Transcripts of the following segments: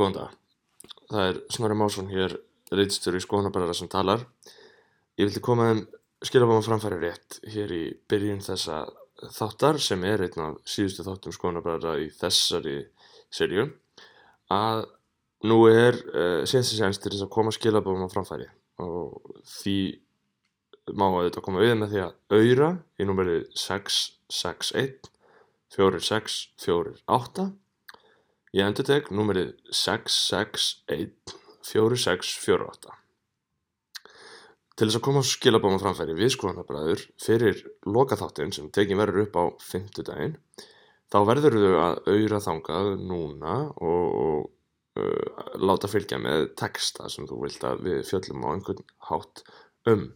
Góðan dag. Það er Snorri Másson hér, reytistur í skoðanabræðara sem talar. Ég vildi koma þeim skilabáma framfæri rétt hér í byrjun þessa þáttar sem er einn af síðustu þáttum skoðanabræðara í þessari serju að nú er uh, síðanstu séns til þess að koma skilabáma framfæri og því má auðvitað koma við með því að auðra í númerið 661 4648 Ég endur tek númerið 661 4648. Til þess að koma á skilabóma framfæri við skoðanabræður fyrir lokaþáttin sem tekin verður upp á fymtudaginn þá verður þau að auðra þangað núna og, og uh, láta fylgja með texta sem þú vilt að við fjöllum á einhvern hátt um.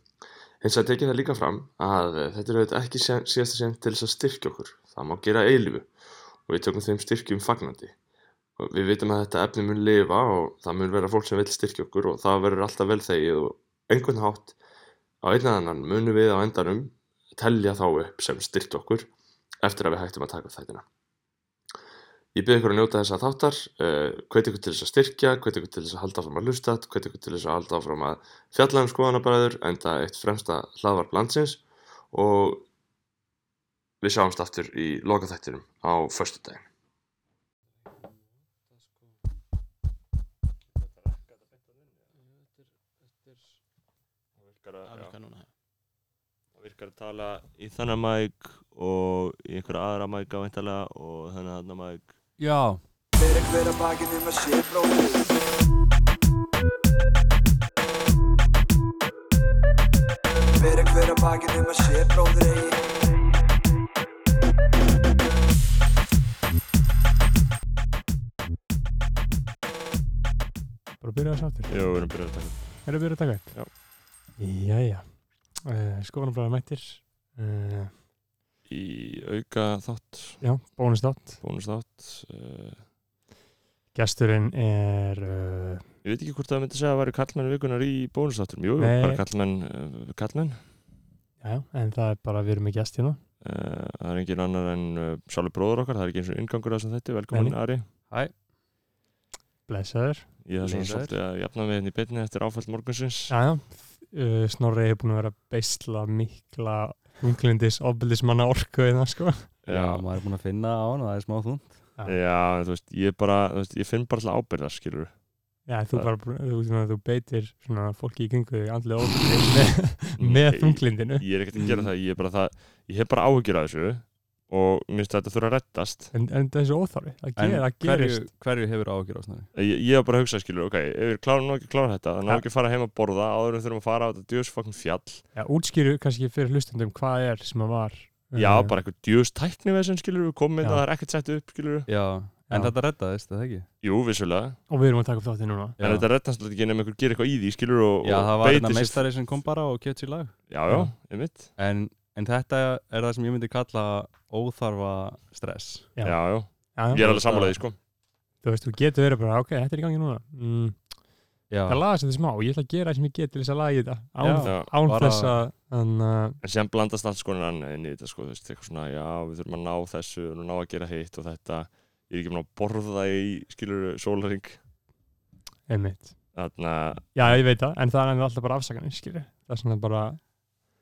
Hins að tekið það líka fram að þetta er auðvitað ekki síðasta sem til þess að styrkja okkur. Það má gera eilifu og við tökum þeim styrkjum fagnandi. Við vitum að þetta efni mun lifa og það mun vera fólk sem vil styrkja okkur og það verður alltaf vel þegið og einhvern hátt á einn eða annan munum við á endanum telja þá upp sem styrkja okkur eftir að við hægtum að taka þættina. Ég byrði ykkur að njóta þess að þáttar, uh, hveit ykkur til þess að styrkja, hveit ykkur til þess að halda áfram að hlusta, hveit ykkur til þess að halda áfram að fjalla um skoðanabræður enda eitt fremsta hlaðvarp landsins og við sjáumst aftur í lokaþættinum á förstu daginn. virkar að, Það já, virkar núna það virkar að tala í þennan mæk og í einhverja aðra mæk á eintalega og þennan þennan mæk Já, Fyrir hver að bakið um að sé bróðir Fyrir hver að bakið að sé bróðir eigi Bara að byrja þess aftur. Jú, við erum byrjað að taka Er að byrja að taka upp? Já. Jæja. Uh, Skofanabræða mættir. Uh, í auka þátt, já, bónustátt. bónusþátt uh, Gesturinn er... Uh, Ég veit ekki hvort það myndi segja að það væri kallmenn vikunar í bónusþáttum Jú, jú, Nei. bara kallmenn uh, kallmenn já, en það er bara, við erum með gest hérna. uh, Það er engin annar en uh, sjálfur bróður okkar, það er ekki eins og inngangur að þetta, velkomin. Ari hæ, Blessaður. Ég er svona svolítið að jafna við henni í beinni eftir áfæll morgunsins Jæja. Uh, Snorri er búin að vera að beisla mikla unglindis, ofbildismanna orku í það, sko. já, maður er búinn að finna á hann og það er smá þúnt Já, en þú veist, ég bara, þú veist, ég finn bara alltaf ábyrðar, skilur Já, þú bara, þú, þú, þú beitir svona fólki í kringu þig andlega ofbildis með, þunglindinu. Ég er ekkert að gera það, ég er bara það Ég hef bara áhyggjur af þessu og minnst þetta þurfa að rettast En, en það er svo óþarfi. Það, En ger, það hverju, hverju hefur ágjur á snarri? Ég, ég hef bara að hugsa, skilur, ok, ef við klárum nú ekki að klára þetta það ná Ja. ekki að fara heim að borða áður en við þurfum að fara á þetta djöðsfokkin fjall Já, útskýru kannski fyrir hlustundum hvað er sem að var. Já, uh, bara eitthvað djöðs tækni við þessum, skilur við komum inn Já. að það er ekkert sett upp, skilur við Já, en Já. þetta reddaðist, það ekki? Jú, vissulega, Og við erum að taka upp þáttið núna. Já, en þetta alltaf ekki nefnum einhver gerir eitthvað í því, skilur og, já það var hérna meistari sem kom bara og kjöt sér lag Já, já, Já. einmitt en, en þetta er það sem ég myndi kalla óþarfa stress Já, Já. já, Já, ég er alveg sammálaði, sko Þú veist, þú getur verið bara, ok, þetta er í gangi núna. Mm, Já, það laga sér þetta smá, ég ætla að gera það sem ég get til þess að laga þetta. Án, Já. án bara- þess að, en, uh, En sem blandast allt sko inn í þetta, sko, þú veist, eitthvað svona, já, við þurfum að ná þessu, við þurfum að ná að gera hitt og þetta Ég er ekki búin að borða í, skilur, sólaring einmitt. Þarna, Já, ég veit það, en það er alltaf bara afsakanir, skilju. Það er svona bara,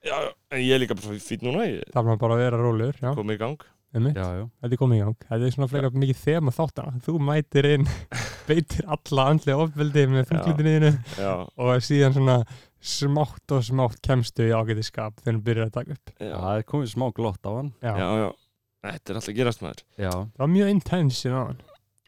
já, en ég er líka bara fýtt núna, ég það er bara að vera rólegur, já, komið í gang. Einmitt. já, já, Þetta er komið í gang. Þetta er svona frekar mikið þema þáttana. Þú mætir inn, beitir alla andlega ofbeldi með þunglindinu Já, og síðan svona smátt og smátt kemstu í ágætiskap þegar þú byrjar að taka upp. já, það er komið smá glott á hann. Já, já, já. Þetta er alltaf gerast maður. Já, það var mjög intense í náðan.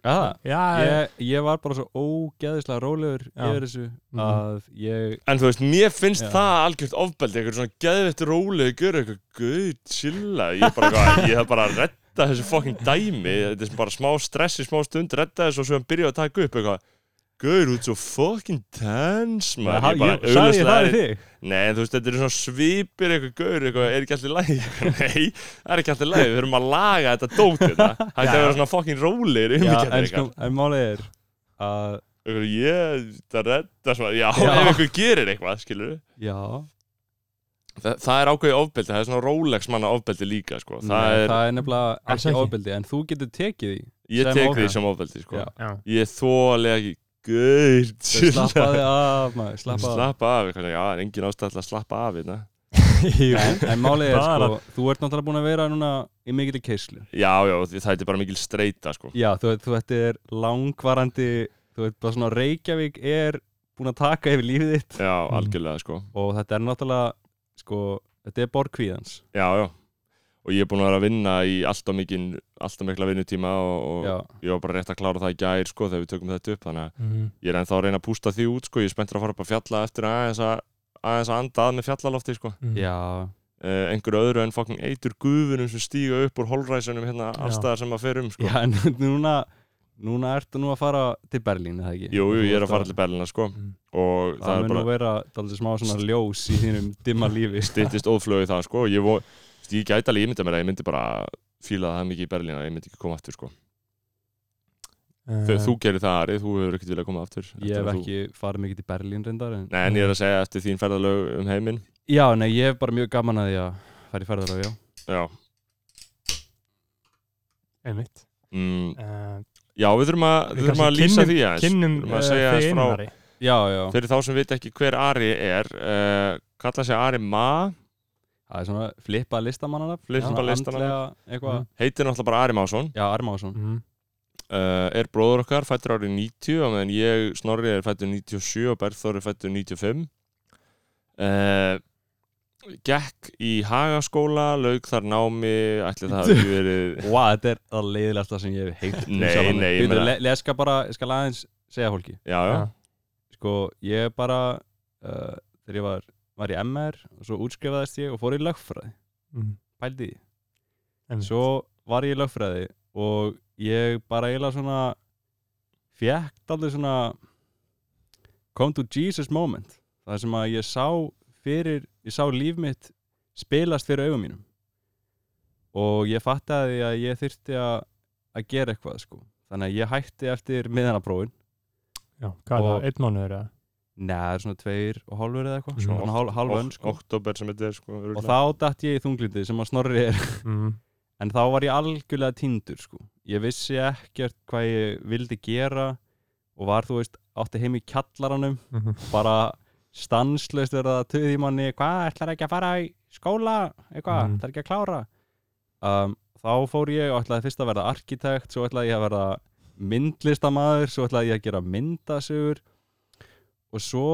Já Já, ég, ég var bara svo ógeðislega rólegur yfir þessu Mhm. að ég En þú veist, mér finnst Já. það algjört ofbeldi eitthvað svona geðvett rólegu gör eitthvað guð, chilla. Ég er bara eitthvað, ég hef bara að redda þessu fucking dæmi. Þetta er bara smá stress í smá stund redda þessu og svo hann byrja að taka upp eitthvað guð, þú ert svo fucking tense maður, sagði ég það er- í þig. Nei, þú veist, þetta er svona svipir eitthvað gaur, eitthvað, er ekki alltið lægi Nei, það er ekki alltið lægi, við þurfum að laga þetta dót þetta Það er að vera svona fucking rólegir um Já, ekki en, sko, en málið er að ég, það redda svona, já, Já. ef einhver gerir eitthvað, skilur já, Þa, það er ákveðið ofbeldi, það er svona Rolex manna ofbeldi líka, sko. Það, Það Nei, er, það er nefnilega ekki ofbeldi en þú getur tekið því ég tek því sem ofbeldi sko. Ég þóli ekki gauð slappaði af maður, slappaði slappa af. já, það er engin ástæð til að slappa af hérna. En, málið er sko, þú ert náttúrulega búin að vera núna í mikill keislu. Já, já, það er bara mikil streita sko. Já, þú veit, þú þetta er langvarandi þú veit, bara svona Reykjavík er búin að taka yfir lífið þitt. Já, algjörlega sko. og þetta er náttúrulega sko, þetta er borgkvíðans já, já. Og ég er búin að vera að vinna í alltaf mikil alltaf mikla vinnutíma og, og ég var bara rétt að klára það í gær sko, þegar við tökum þetta upp þannig að Mhm. ég er ennþá að reyna að pústa því út sko. ég er spenntur að fara upp að fjalla eftir aðeins að aðeins að anda að með fjallalofti sko. Mhm. já, uh, einhverju öðru en fucking eitur gufunum sem stíga upp úr holræsunum hérna allstaðar sem að fer um sko. já en núna núna ertu nú að fara til Berlín, eða ekki? jú, jú, ég er að fara til Berlína sko. Mhm. og Það það er mun nú bara vera dálítið smá svona ljós í þínum dimma lífi styttist óflögu það sko. og ég, vo, ég gæti alveg ímynda mér að ég myndi bara fíla það mikið í Berlín að ég myndi ekki koma aftur sko. Þegar Eh, þú gerir það Ari, þú hefur ekkert viljað koma aftur Ég hef ekki farið mikið til Berlín reyndar en... þú... Nei, en ég er að segja eftir þín ferðalög um heiminn. Já, nei, ég hef bara mjög gaman að því að fara í ferðalag, já. Já, Einmitt. mm, Eh, já við þurfum að, Við þurfum að lýsa kynnum- því aðeins. Kynnum að eh, aðeins frá einari. Já, já, Fyrir þá sem veit ekki hver Ari er uh, kalla sig Ari Ma það er svona flippað listamannana Flippað listamanna. Eitthvað, Mhm. heitir náttúrulega bara Ari Másson já, Armásson Mhm. uh, er bróður okkar, fættur árið 90 og meðan ég, Snorri, er fættur 97 og Bergþór er fættur 95 uh, Gekk í Hagaskóla lauk þar námi ætli það hafi verið Vá, þetta er það leiðilegasta sem ég hef heilt Nei, nei, meina- le- Ég skal bara, ég skal aðeins segja fólki Já, já, Já. Sko, ég bara uh, þegar ég var, var í MR og svo útskrifaðist ég og fór í lögfræði Mhm. pældi í. Einmitt. Svo var ég í lögfræði og ég bara eiginlega svona fjekkt allir svona come to Jesus moment það sem að ég sá fyrir ég sá líf mitt spilast fyrir augum mínum og ég fattaði að ég þyrfti að að gera eitthvað sko þannig að ég hætti eftir miðanaprófin Já, hvað er það? Einn mánuður eða? Nei, það er svona tveir og hálfur eða eitthvað svona hálf, hálf önn sko október sem þetta er sko, og örugglega. þá datt ég í þunglindið sem að snorri er Mhm. en þá var ég algjörlega tindur sko. ég vissi ekkert hvað ég vildi gera og var þú veist átti heim í kjallaranum Mhm. bara stanslaust verið að töði manni hvað, ætlar ekki að fara í skóla eitthvað, Mhm. ætlar ekki að klára um, þá fór ég og ætlaði fyrst að verða arkitekt, svo ætlaði ég að verða myndlistamaður, svo ætlaði ég að gera myndasugur og svo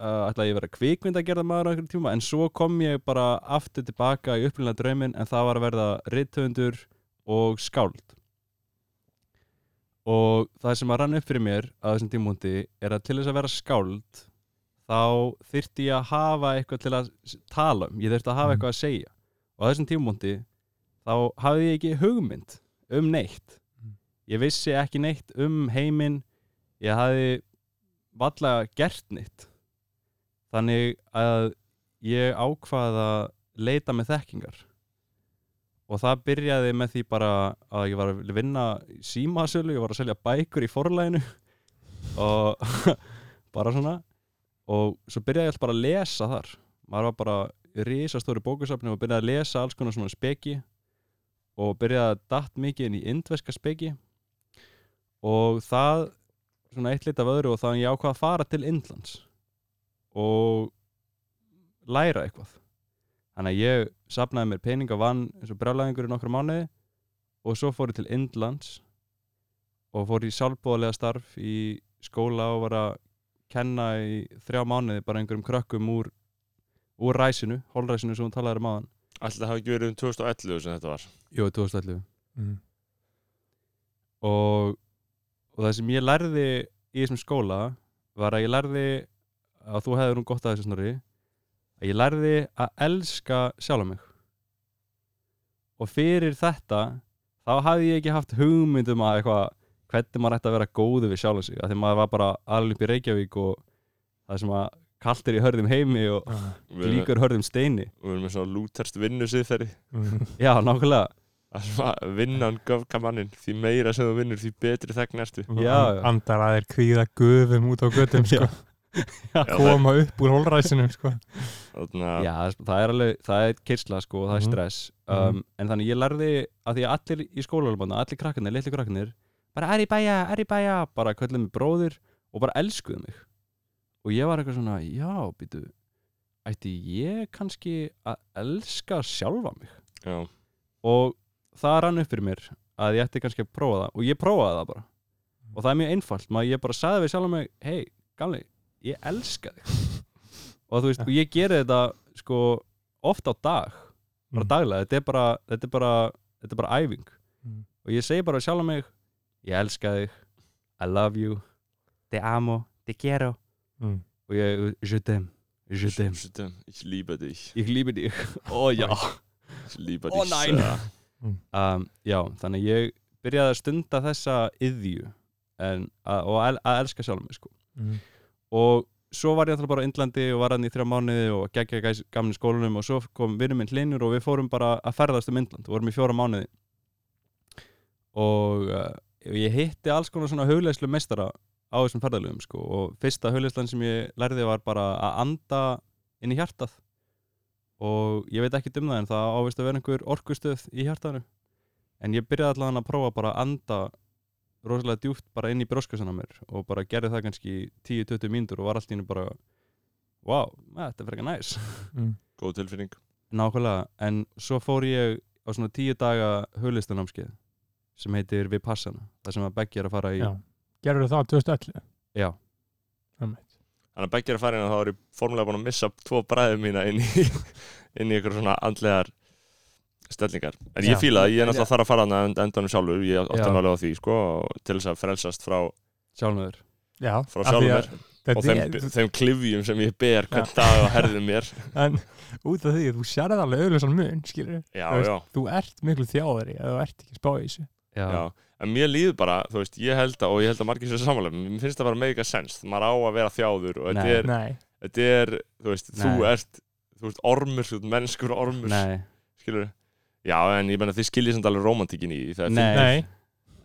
uh, ætlaði ég að vera kvikmyndagerðamaður á einhverjum tíma, en svo kom ég bara aftur tilbaka í upplýna drauminn en það var að verða rithöfundur og skáld. Og það sem að rann upp fyrir mér að þessum tímúndi er að til þess að vera skáld þá þyrfti ég að hafa eitthvað til að tala um, ég þyrfti að hafa Mm. eitthvað að segja. Og á þessum tímúndi þá hafði ég ekki hugmynd um neitt. Mm. ég vissi ekki neitt um heiminn. Ég hafði valla gert neitt. Þannig að ég ákvað að leita með þekkingar. Og það byrjaði með því bara að ég var að vinna símasölu, ég var að selja bækur í forlæginu og bara svona. Og svo byrjaði ég alltaf bara að lesa þar. Maður var bara risastóri bókusafni og byrjaði að lesa alls konar svona speki og byrjaði að datt mikið inn í indveska speki. Og það svona eitt lit af öðru og þannig ég ákvað að fara til Indlands og læra eitthvað. Þannig að ég sapnaði mér pening og vann eins og brjálæðingur í nokkra mánuði og svo fór ég til Indlands og fór í sjálfbóðlega starf í skóla og var að kenna í þrjá mánuði bara einhverjum krökkum úr, úr ræsinu, holræsinu sem hún talaði um aðan það hafi ekki verið um 2011 sem þetta var? Jú, 2011 Mhm. og, og það sem ég lærði í þessum skóla var að ég lærði að þú hefur nú gott að þessu snorri að ég lærði að elska sjálf mig. Og fyrir þetta þá hafði ég ekki haft hugmynd um að eitthvað hvernig maður ætti að vera góðu við sjálf sig að því maður var bara alveg upp í Reykjavík og það sem að kalt er í hörðum heimi og líkur hörðum steini. við erum með svona lúterst vinnu siðferði Mhm. já, nákvæmlega að vinnan göfka mannin því meira sem þú vinnur því betri þegn ertu Og Já, and- já. Andar að þeir kvíða gufum út á göttum sko. Já, það, Koma upp úr holræsinum sko. já, það er alveg, það er kyrsla sko og það er Mhm. stress um, en þannig ég lærði að því að allir í skólalbanna, allir krakkarnir, litli krakkarnir bara er í bæja, er í bæja bara kallið mig bróðir og bara elskuðu mig og ég var eitthvað svona já, býtu ætti ég kannski að elska sjálfa mig já, og það rann upp fyrir mér að ég ætti kannski að prófa það og ég prófaði það bara. Og það er mjög einfalt, maður ég bara sagði við sjálf mig hei, gamli, ég elska þig. Og þú veist, og ég geri þetta sko oft á dag bara Mm. daglega, þetta er bara þetta er bara, þetta er bara æfing. Mm. og ég segi bara sjálf mig ég elska þig, I love you. Te amo, te quiero. Mm. og ég, je t'aime. Je t'aime, ich liebe dich. Ég lífi þig. Ó já Ich liebe Ó, dich sehr. um, já, þannig að ég byrjaði að stunda þessa yðju en, að, og að, að elska sjálf mig sko. Mm. og svo var ég alltaf bara á Indlandi og var hann í þrjá mánuði og geggja gæs gamni skólanum og svo kom vinnum minn hlinur og við fórum bara að ferðast um Indland og vorum í fjóra mánuði og uh, ég hitti alls konar svona hugleislu meistara á þessum ferðalöfum sko og fyrsta hugleislan sem ég lærði var bara að anda inn í hjartað og ég veit ekki um það en það ávist að vera einhver orkustöð í hjartaðinu en ég byrjaði allavega að prófa bara að anda rosalega djúpt bara inn í bróskasana mér og bara gerði það kannski 10-20 mínútur og var allt í hennu bara wow, þetta er frekar næs Mm. Góð tilfinning nákvæmlega, en svo fór ég á svona 10 daga huglistanámskeið sem heitir Vipassana það sem að Beggi er að fara í Já. Gerður það 2011? Já. Þannig að beggjara farin að þá er ég formulega búin að missa tvo bræðum mína inn í, inn í einhver svona andlegar stellingar. En ég Já. fíla það, ég er náttúrulega þarf að fara hana end, endanum sjálfur, ég átti mig alveg á því, sko, til þess að frelsast frá, sjálfur Já, frá að þetta og þeim, er- þeim klifjum sem ég ber hvern dag á herðum mér. En út af því að þú sérði alveg auðvitað mun, skilur Já, Þú veist, já, Þú ert miklu þjáðari eða þú ert ekki að spá í þessu. Já, já. En mér líður bara, þú veist, ég held að, og ég held að margir sér samanlega, mér finnst það bara mega sens, maður á að vera þjáður og þetta er, Nei, þetta er, þú veist, þú Nei. ert, þú veist, ormur, þú ert mennskur ormur, nei, skilur Já, en ég menna þið skiljið samt alveg romantíkin í því, það er Nei. nei,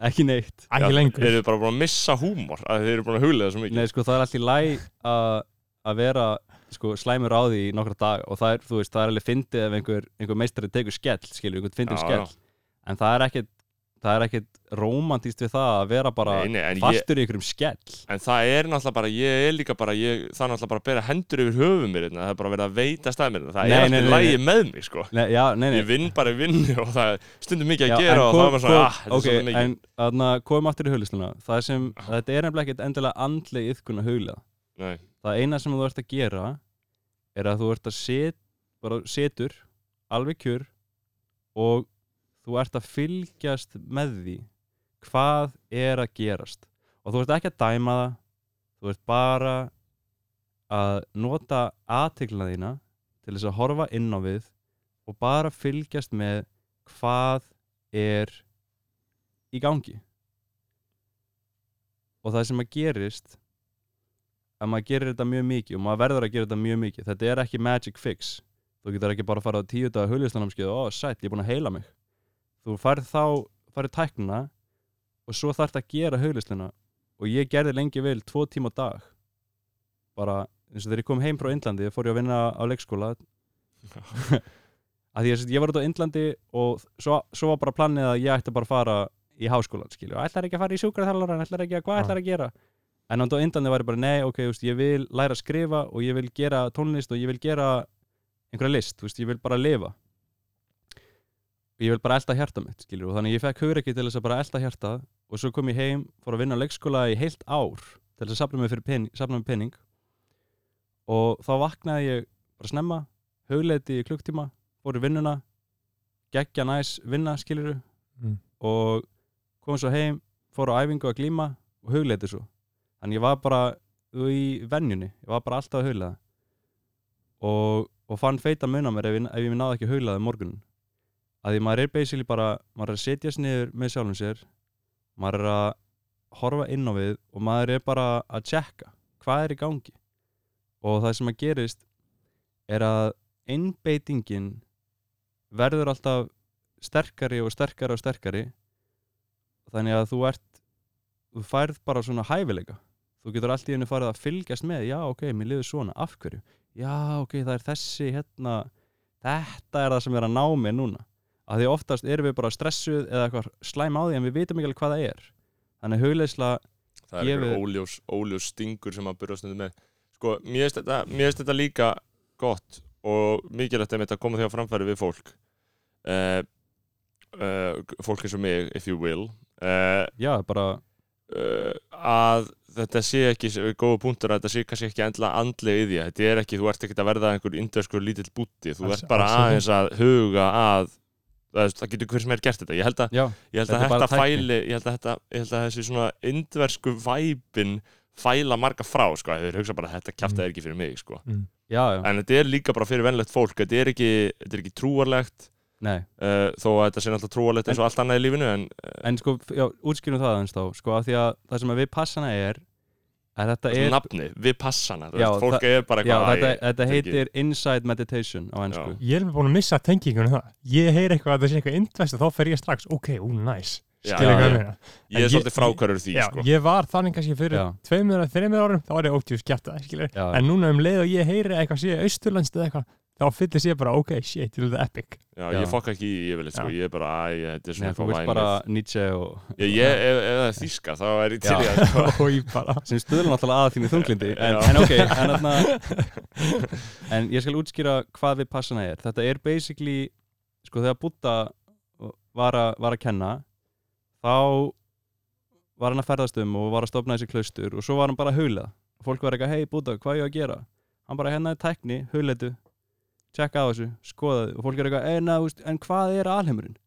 ekki neitt. Ekki lengur. Þeir eru bara búin að missa húmor? Að þeir eru búin að huglega svo mikið? Nei, sko, það er alltaf læg að að vera sko, slæmur á því í nokkra dag og það er, þú veist, það er alveg fyndið ef einhver, einhver meistari tekur skell, skilur, einhvern fyndin Já, skell. en það er ekkit það er ekkit romantíst við það að vera bara Nei, nei, en, ég, fastur í einhverjum skell. En það er náttúrulega bara Ég er líka bara, ég, það er náttúrulega bara að bera hendur yfir höfum mér hérna, Það er bara verið að veita stað mér hérna. Það Nei, er alltaf lægi með mig sko. Nei, já, nei, nei. Ég vinn bara í vinnu og það stundum mikið að gera og það maður svona, ah, þetta er svolítið mikið. en komum aftur í sem, þetta er nefnilega ekkert endilega andleg yfkun að Nei, það eina sem þú ert að gera er að þú ert að set, bara setur alveg kjur og þú ert að fylgjast með því hvað er að gerast. Og þú ert ekki að dæma það. Þú ert bara að nota aðteglina þína til þess að horfa inn á við og bara fylgjast með hvað er í gangi. Og það sem að gerist að maður gerir þetta mjög mikið og maður verður að gera þetta mjög mikið þetta er ekki magic fix. Þú getur ekki bara að fara á tíu daga huljustanamskeið og ó, sætt, ég er búin að heila mig þú færð þá, færð tæknina og svo þarf þetta að gera huljustuna og ég gerði lengi vel tvo tíma á dag. Bara eins og þegar ég kom heim frá Indlandi fór ég að vinna á leikskóla. Að að ég var út á Indlandi og svo, svo var bara planið að ég ætti bara að fara í háskólan skilju, ætlar ekki að fara í sjúkraþjálfara ætlar ekki að, hvað ætlar að gera? En á Indlandi var ég bara, nei, ok, veist, ég vil læra að skrifa og ég vil gera tónlist og ég vil gera einhverja list, veist, ég vil bara lifa ég vil bara elda hjarta mitt skilju, og þannig ég fekk hugur ekki til þess að bara elda hjarta og svo kom ég heim, fór að vinna á leikskóla í heilt ár til þess að safna mig fyrir pening, safna mig pening. Og þá vaknaði ég bara snemma, hugleiti í klukktíma fór í vinnuna geggja næs vinna skiluru Mm. og kom svo heim fór á æfingu að glíma og hugleiti svo. Þannig ég var bara í venjunni, ég var bara alltaf að huglega og, og fann feita mun á mér ef ég, ef ég náði ekki að huglega um morgunin að því maður er basically bara maður er að setjast niður með sjálfum sér maður er að horfa inn á við og maður er bara að tjekka hvað er í gangi. Og það sem að gerist er að einbeitingin verður alltaf sterkari og sterkari og sterkari þannig að þú ert þú færð bara svona hæfileika. Þú getur allt í henni farið að fylgjast með já ok, mér liður svona, af hverju? Já ok, það er þessi hérna þetta er það sem er að ná mér núna að því oftast erum við bara stressuð eða eitthvað slæm á því en við vitum ekki alveg hvað það er. Þannig hugleisla það er við- óljós, óljós stingur sem að byrja stundum með. Sko, mér finnst þetta, þetta líka gott og mikilvægt að þetta koma því á framfæri við fólk. Uh, uh, fólk eins og mig, if you will. Uh, já, bara, að þetta sé ekki góða punktur að þetta sé kannski ekki endla andlega í því. Þetta er ekki, þú ert ekki að verða einhver indverskur lítill búti, þú ert bara aðeins að huga að það, getur hver sem er gert þetta. Ég held að ég held Þetta að þetta tækni. fæli ég held að, þetta, ég held að þessi svona indversku væpin fæla marga frá sko, þeir hugsa bara þetta kjafta er ekki fyrir mig sko. já, já, en þetta er líka bara fyrir venlegt fólk. Þetta er ekki, þetta er ekki trúarlegt. Nei. Uh, þó að þetta sé náttúrulega trúarlegt eins og allt annað í lífinu en uh, en sko, já, útskýrum það aðeins þá. Sko, af því að það sem við passana er þetta er, nafni, við passana þú Já, veist, fólk er bara já, þetta, þetta heitir inside meditation á ennsku Já. Ég er búin að missa tengingunum það. Ég heyri eitthvað að það sé eitthvað indvest og þá fer ég strax, ok, ú, næs. Já, Skilja já, ég meina. ég En er svolítið frákvarður því Já, sko. ég var þannig kannski fyrir tveimur eða þreimur árum, þá var ég ótjú skjæftað. En núna um leið og ég heyri eitthvað sé austurlandst eða eitthvað, þá fyllist ég bara, ok, shit, þetta er epic. já, Já. ég fokk ekki í yfirleitt sko. Ég er bara, æ, þetta er Nei, svona þú vilt bara Nietzsche og ég, ég, ef, ef það er þýska þá er ég til í Já. að sko. og ég bara, sem stuðla náttúrulega að þínu þunglindi en, Já. en ok, en, atna, en ég skal útskýra hvað við passana er þetta er basically sko þegar Buddha var, a, var að kenna þá var hann að ferðast um og var að stopna þessi klaustur og svo var hann bara að hula og fólk var eitthvað, hei Buddha, hvað er ég að gera hann bara hérna er tækni, huletu tjekka á þessu, skoða þið og fólk er eitthvað, "Ei, na, þú veist, en hvað er alheimurinn?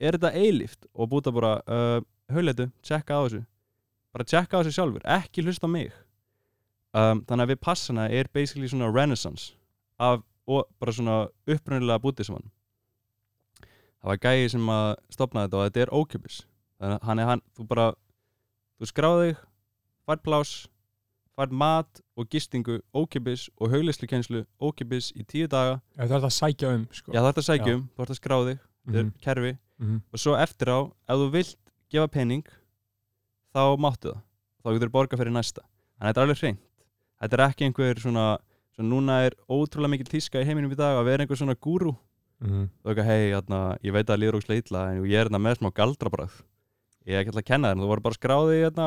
Er þetta eilíft? Og Buddha bara, uh, huletu, tjekka á þessu. Bara tjekka á þessu sjálfur, ekki hlusta mig. Um, þannig að við passana er basically svona renaissance af og bara svona upprunnilega buddhisman það var gæi sem að stopna þetta og þetta er ókjöpis þannig að hann er hann, þú bara þú skráði þig, fært plás fært mat og gistingu ókjöpis og hauglislu ókjöpis í tíu daga, já, það er það að sækja um, sko. já það er að sækja Já. um þú ert að skráði er Mhm, kerfi. Mhm. og svo eftir á, ef þú vilt gefa pening þá máttu það. Þá getur þú borga fyrir næsta. En þetta er alveg hreint, þetta er ekki einhver svona, svona núna er ótrúlega mikil tíska í heiminum í dag að vera einhver svona gúrú. Mhm. og eitthvað, hei, hérna, ég veit að það líður ókslega illa en ég er hérna með smá galdrabrað ég er ekki alltaf að kenna þér, þú voru bara að skráði hérna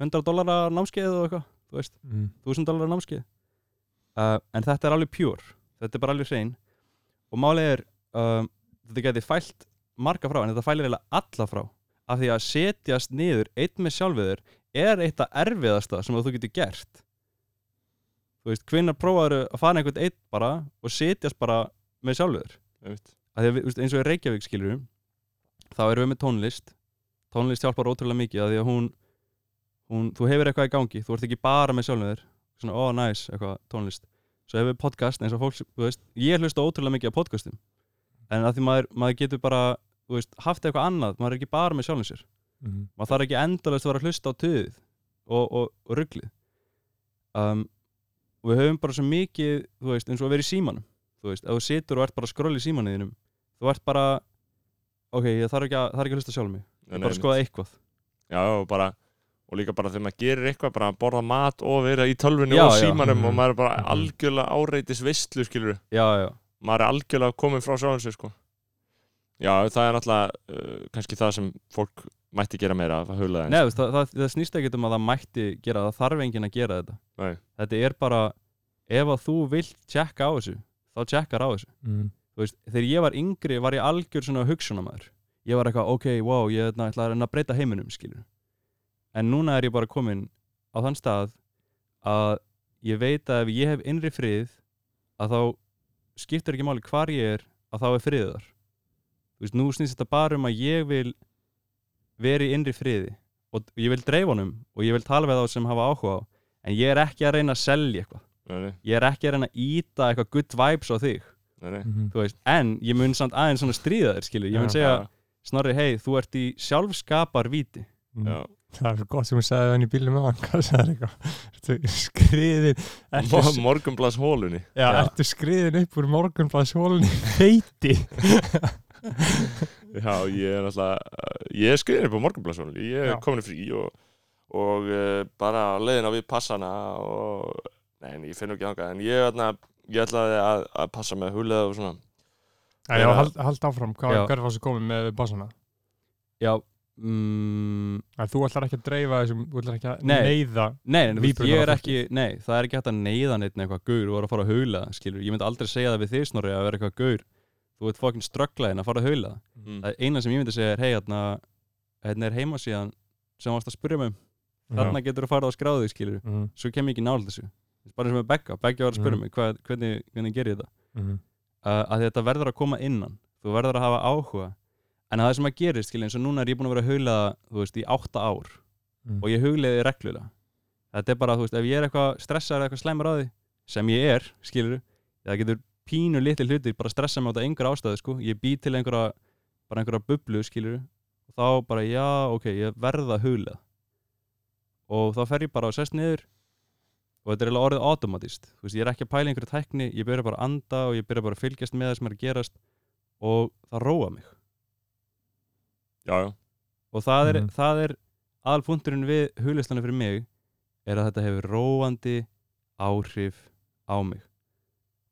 100 dólara námskeið og eitthvað, þú veist, Mhm. 1000 dólara námskeið. Uh, en þetta er alveg pure þetta er bara alveg hrein. Og málið er, um, þetta geti fælt marga frá, en þetta fælir eiginlega alla frá. Af því að setjast niður einn með sjálfið þér er eitt af erfiðasta sem þú getur gert. Þú veist, hvinnar prófaður að fara einhvern einn bara og setjast bara með sjálfið þér Einmitt. að því að við, eins og í Reykjavík skilur þá erum við með tónlist. Tónlist hjálpar ótrúlega mikið að því að hún, hún þú hefur eitthvað í gangi, þú ert ekki bara með sjálfum þér. Svona, oh, næs, eitthvað tónlist. Svo hefur podcast, eins og fólk, þú veist ég hlusta ótrúlega mikið á podcastum en að því maður, maður getur bara, þú veist haft eitthvað annað, maður er ekki bara með sjálfum sér. Mhm. maður þarf ekki endalast að vera að hlusta á töðið og, og, og ruglið. Um, og við höfum bara svo mikið þú veist, eins og að vera í símanum. Þú veist, ef þú situr og ert bara að skrolla í símanuðinum þú ert bara ok, ég þarf ekki að, þarf ekki að hlusta sjálf mig. Ég er bara að skoða eitthvað. Já, bara og líka bara þegar maður gerir eitthvað bara að borða mat og vera í tölvunni Já, og já. símanum Mhm. og maður er bara Mhm. algjörlega áreitis vistlu skilur já, já, maður er algjörlega komin frá sjálfum sér sko Já, það er náttúrulega uh, kannski það sem fólk mætti gera meira að hula Nei, þú veist, það, það, það snýst ekki um að það mætti gera það þarf enginn að gera þetta Nei. þetta er bara, ef að þú vilt tjekka á þessu, þá tjekkar á þessu Mhm. þú veist, þegar ég var yngri var ég algjör svona hugsunamæður ég var eitthvað, ok, wow, ég ætla ætla að reyna að breyta heiminum, skilur en núna er ég bara komin á þann stað að ég veit að ef ég hef innri frið að þá skiptir ekki máli hvar ég er að þá er friðið þar þú veist, nú snýst þetta bara um að ég vil vera í innri friði og ég vil dreifa honum og ég vil tala við þá sem hafa áhuga á en ég er ekki að reyna að selja eitthvað Nei, nei, ég er ekki að reyna að íta eitthvað good vibes á þig nei, nei. Mhm. þú veist, en ég mun samt aðeins svona stríða þér, skilur, ég mun segja Já, Snorri, hei, þú ert í sjálfskapar víti Mhm. já. Það er svo gott sem hún sagði hann í bílum með hann, skriðin, ertu, Mo- Morgunblaðs hólunni já, Já. ertu skriðin upp úr morgunblaðshólunni feiti? Já, ég er náttúrulega ég er skriðin upp á Morgunblaðs hólunni ég er komin í frí og, og uh, bara á leiðina við passana og nei, en ég finn ekki þangað. En ég, ætla, ég ætlaði að, að passa með hulið og svona. Já, hald, hald áfram, hvað, var þessu komið með bassana? Já, mm, Að þú ætlar ekki að dreifa þessum, þú ætlar ekki að Nei. neyða Nei, en, þú veist, ég er ekki, nei, það er ekki hægt að neyða neitt eitthvað gaur og vera að fara að haula, skilur, ég myndi aldrei segja það við þig snorri að vera eitthvað gaur, þú veit fokkin strögglaðin að fara að haula, mm. það er eina sem ég myndi segja er, hei, hérna, hérna er heimasíðan sem varst að spyrja mig um, þarna getur þú farið að skráði, skilur, mm, svo kem ég ekki nála þessu, bara og með Begga, Begga var að spyrja Mhm. mig, hvað, hvernig, hvernig en að það sem að gerist, skilur, eins og núna er ég búin að vera að haula, þú veist, í átta ár, mm, og ég hugleiði reglulega. Þetta er bara, þú veist, ef ég er eitthvað stressaður eða eitthvað slæmur á því, sem ég er skilur, það getur pínu litli hlutir bara stressa mig á þetta einhver ástæðu, sko. Ég bý til einhverja, bara einhverja bublu skilur, og þá bara, já, ok ég verða að huglega og þá fer ég bara og sest niður og þetta er eiginlega orðið automatist. Þú veist, ég er ekki að pæla einhverju tækni, ég byrja bara að anda og ég byrja bara að fylgjast með það sem er að gerast og það róa mig já, já, og það er, Mhm. það er aðalpunkturinn við huglistlanu fyrir mig er að þetta hefur róandi áhrif á mig.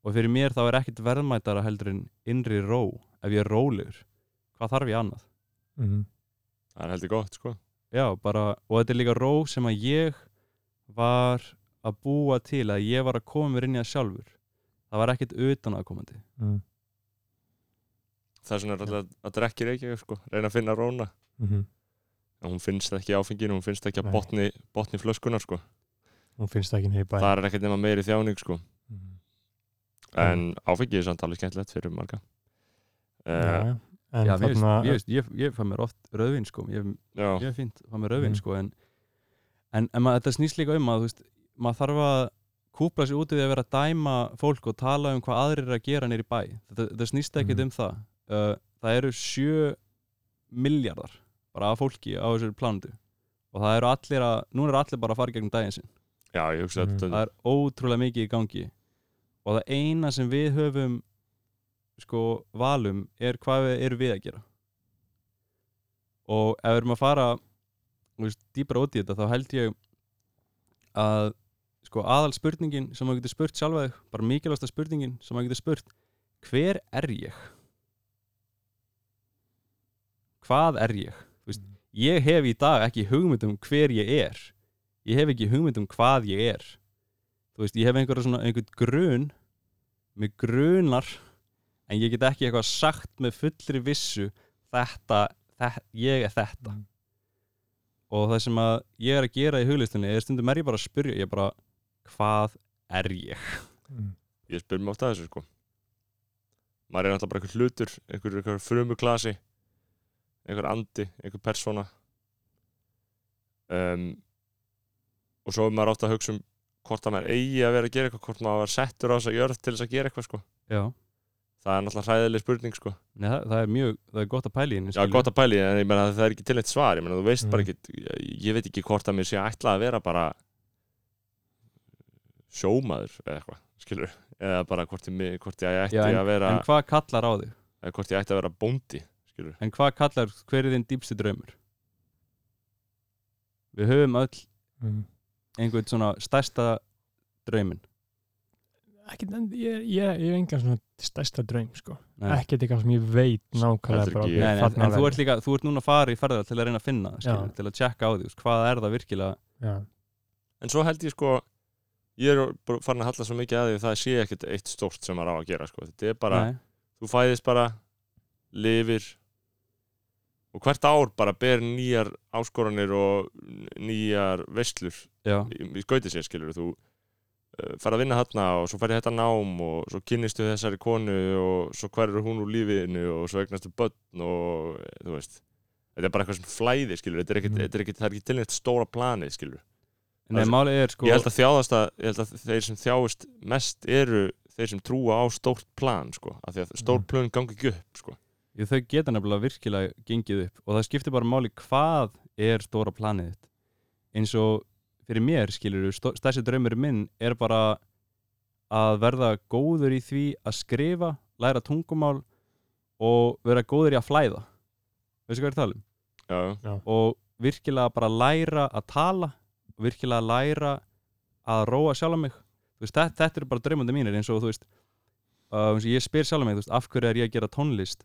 Og fyrir mér þá er ekkit verðmætara heldur en innri ró ef ég er rólegur, hvað þarf ég annað? Mm, það er heldur gott sko. Já, bara, og þetta er líka ró sem að ég var að búa til að ég var að koma mér inn í það sjálfur. Það var ekkit utan aðkomandi mm, það er svona alltaf að drekki reykja sko, reyna að finna róna mm, en hún finnst ekki áfenginu, hún finnst ekki að botni, botni flöskunar sko. Hún finnst ekki nefn í bæ það er ekkert nema meiri þjáning sko. Mm, en áfengi er samt alveg skemmtilegt fyrir marga. Uh, Já, en já, mér, þarna finnst- ég, veist, ég, ég fæ mér oft rauðvin sko, ég, ég er fínt að fá mér rauðvin Mm. sko en, en, en maður, þetta snýst líka um að veist, maður þarf að kúpla sér út í því að vera að dæma fólk og tala um hvað aðrir eru að gera nýri bæ. Þetta, þetta snýst ekkit Mhm. um það uh, það eru sjö miljardar bara af fólki á þessari plánutu og það eru allir að, núna eru allir bara að fara gegnum daginn sinn. Já, ég hugsa Mm. þetta. Það er ótrúlega mikið í gangi. Og það eina sem við höfum sko valum er hvað við erum við að gera. Og ef við erum að fara þú veist, dýpra út í þetta þá held ég að sko aðal spurningin sem maður getur spurt sjálfa þig bara mikilvægsta spurningin sem maður getur spurt hver er ég? Hvað er ég? Veist, ég hef í dag ekki hugmynd um hver ég er ég hef ekki hugmynd um hvað ég er þú veist, ég hef einhverja svona einhvern grun með grunar en ég get ekki eitthvað sagt með fullri vissu þetta, þetta ég er þetta Mm. og það sem að ég er að gera í huglistunni er stundum er ég bara að spyrja ég bara, hvað er ég? mm, ég spyr mig ofta þessu sko maður er náttúrulega bara einhver hlutur einhver, einhver frumuklasi einhver andi, einhver persóna. Um, og svo er maður átt að hugsa um hvort að maður eigi að vera að gera eitthvað hvort maður var settur á þess að jörð til þess að gera eitthvað sko. Það er náttúrulega hræðileg spurning sko. Nei, það, það er mjög, það er gott að henni já, gott að pæli, en að það er ekki til eitt svar ég meina þú veist bara Mm. ekki ég, ég veit ekki hvort að mér sé ætla að vera bara sjómaður eða eitthvað, skilur eða bara hvort ég, hvort ég ætti Já, en, að vera en hvað kallar á þig? hvort ég ætti að vera bóndi skilur En hvað kallar, hver er þinn dýpsti draumur? Við höfum öll mm. einhvern svona stærsta drauminn Ekki, en ég, ég, ég hef engan svona stærsta draum sko. Ekkert eitthvað sem ég veit nákvæmlega ekki. Nei, nei, en, þú ert líka, þú ert núna að fara í ferðar til að reyna að finna skilur, til að tjekka á því, hvað er það virkilega. Já, en svo held ég sko ég er bara farin að halla svo mikið að því að það sé ekkert eitt stórt sem maður á að gera sko. þetta er bara, Nei, þú fæðist bara lifir og hvert ár bara ber nýjar áskoranir og nýjar veislur já, í, í skauti sér skilur þú uh, fara að vinna þarna og svo færi þetta nám og svo kynnistu þessari konu og svo hverur hún úr lífinu og svo eignastu börn og eh, þú veist þetta er bara eitthvað sem flæði skilur þetta er ekkit, Mm. þetta er ekkit, það er ekki til neitt stóra planið skilur Nei, er sko ég held að þjáðast að, ég held að þeir sem þjáist mest eru þeir sem trúa á stórt plan sko, af því að stór Mm. plan gangi ekki upp sko. Þau geta nefnilega virkilega gengið upp og það skiptir bara máli hvað er stóra planið þitt. Eins og fyrir mér skilur stærsti draumur minn er bara að verða góður í því að skrifa, læra tungumál og vera góður í að flæða. Veistu hvað ég er að tala um? já, og virkilega bara læra að tala og virkilega læra að róa sjálf mig. Veist, þetta, þetta eru bara draumandi mínir eins og þú veist uh, eins og ég spyr sjálf mig, veist, af hverju er ég að gera tónlist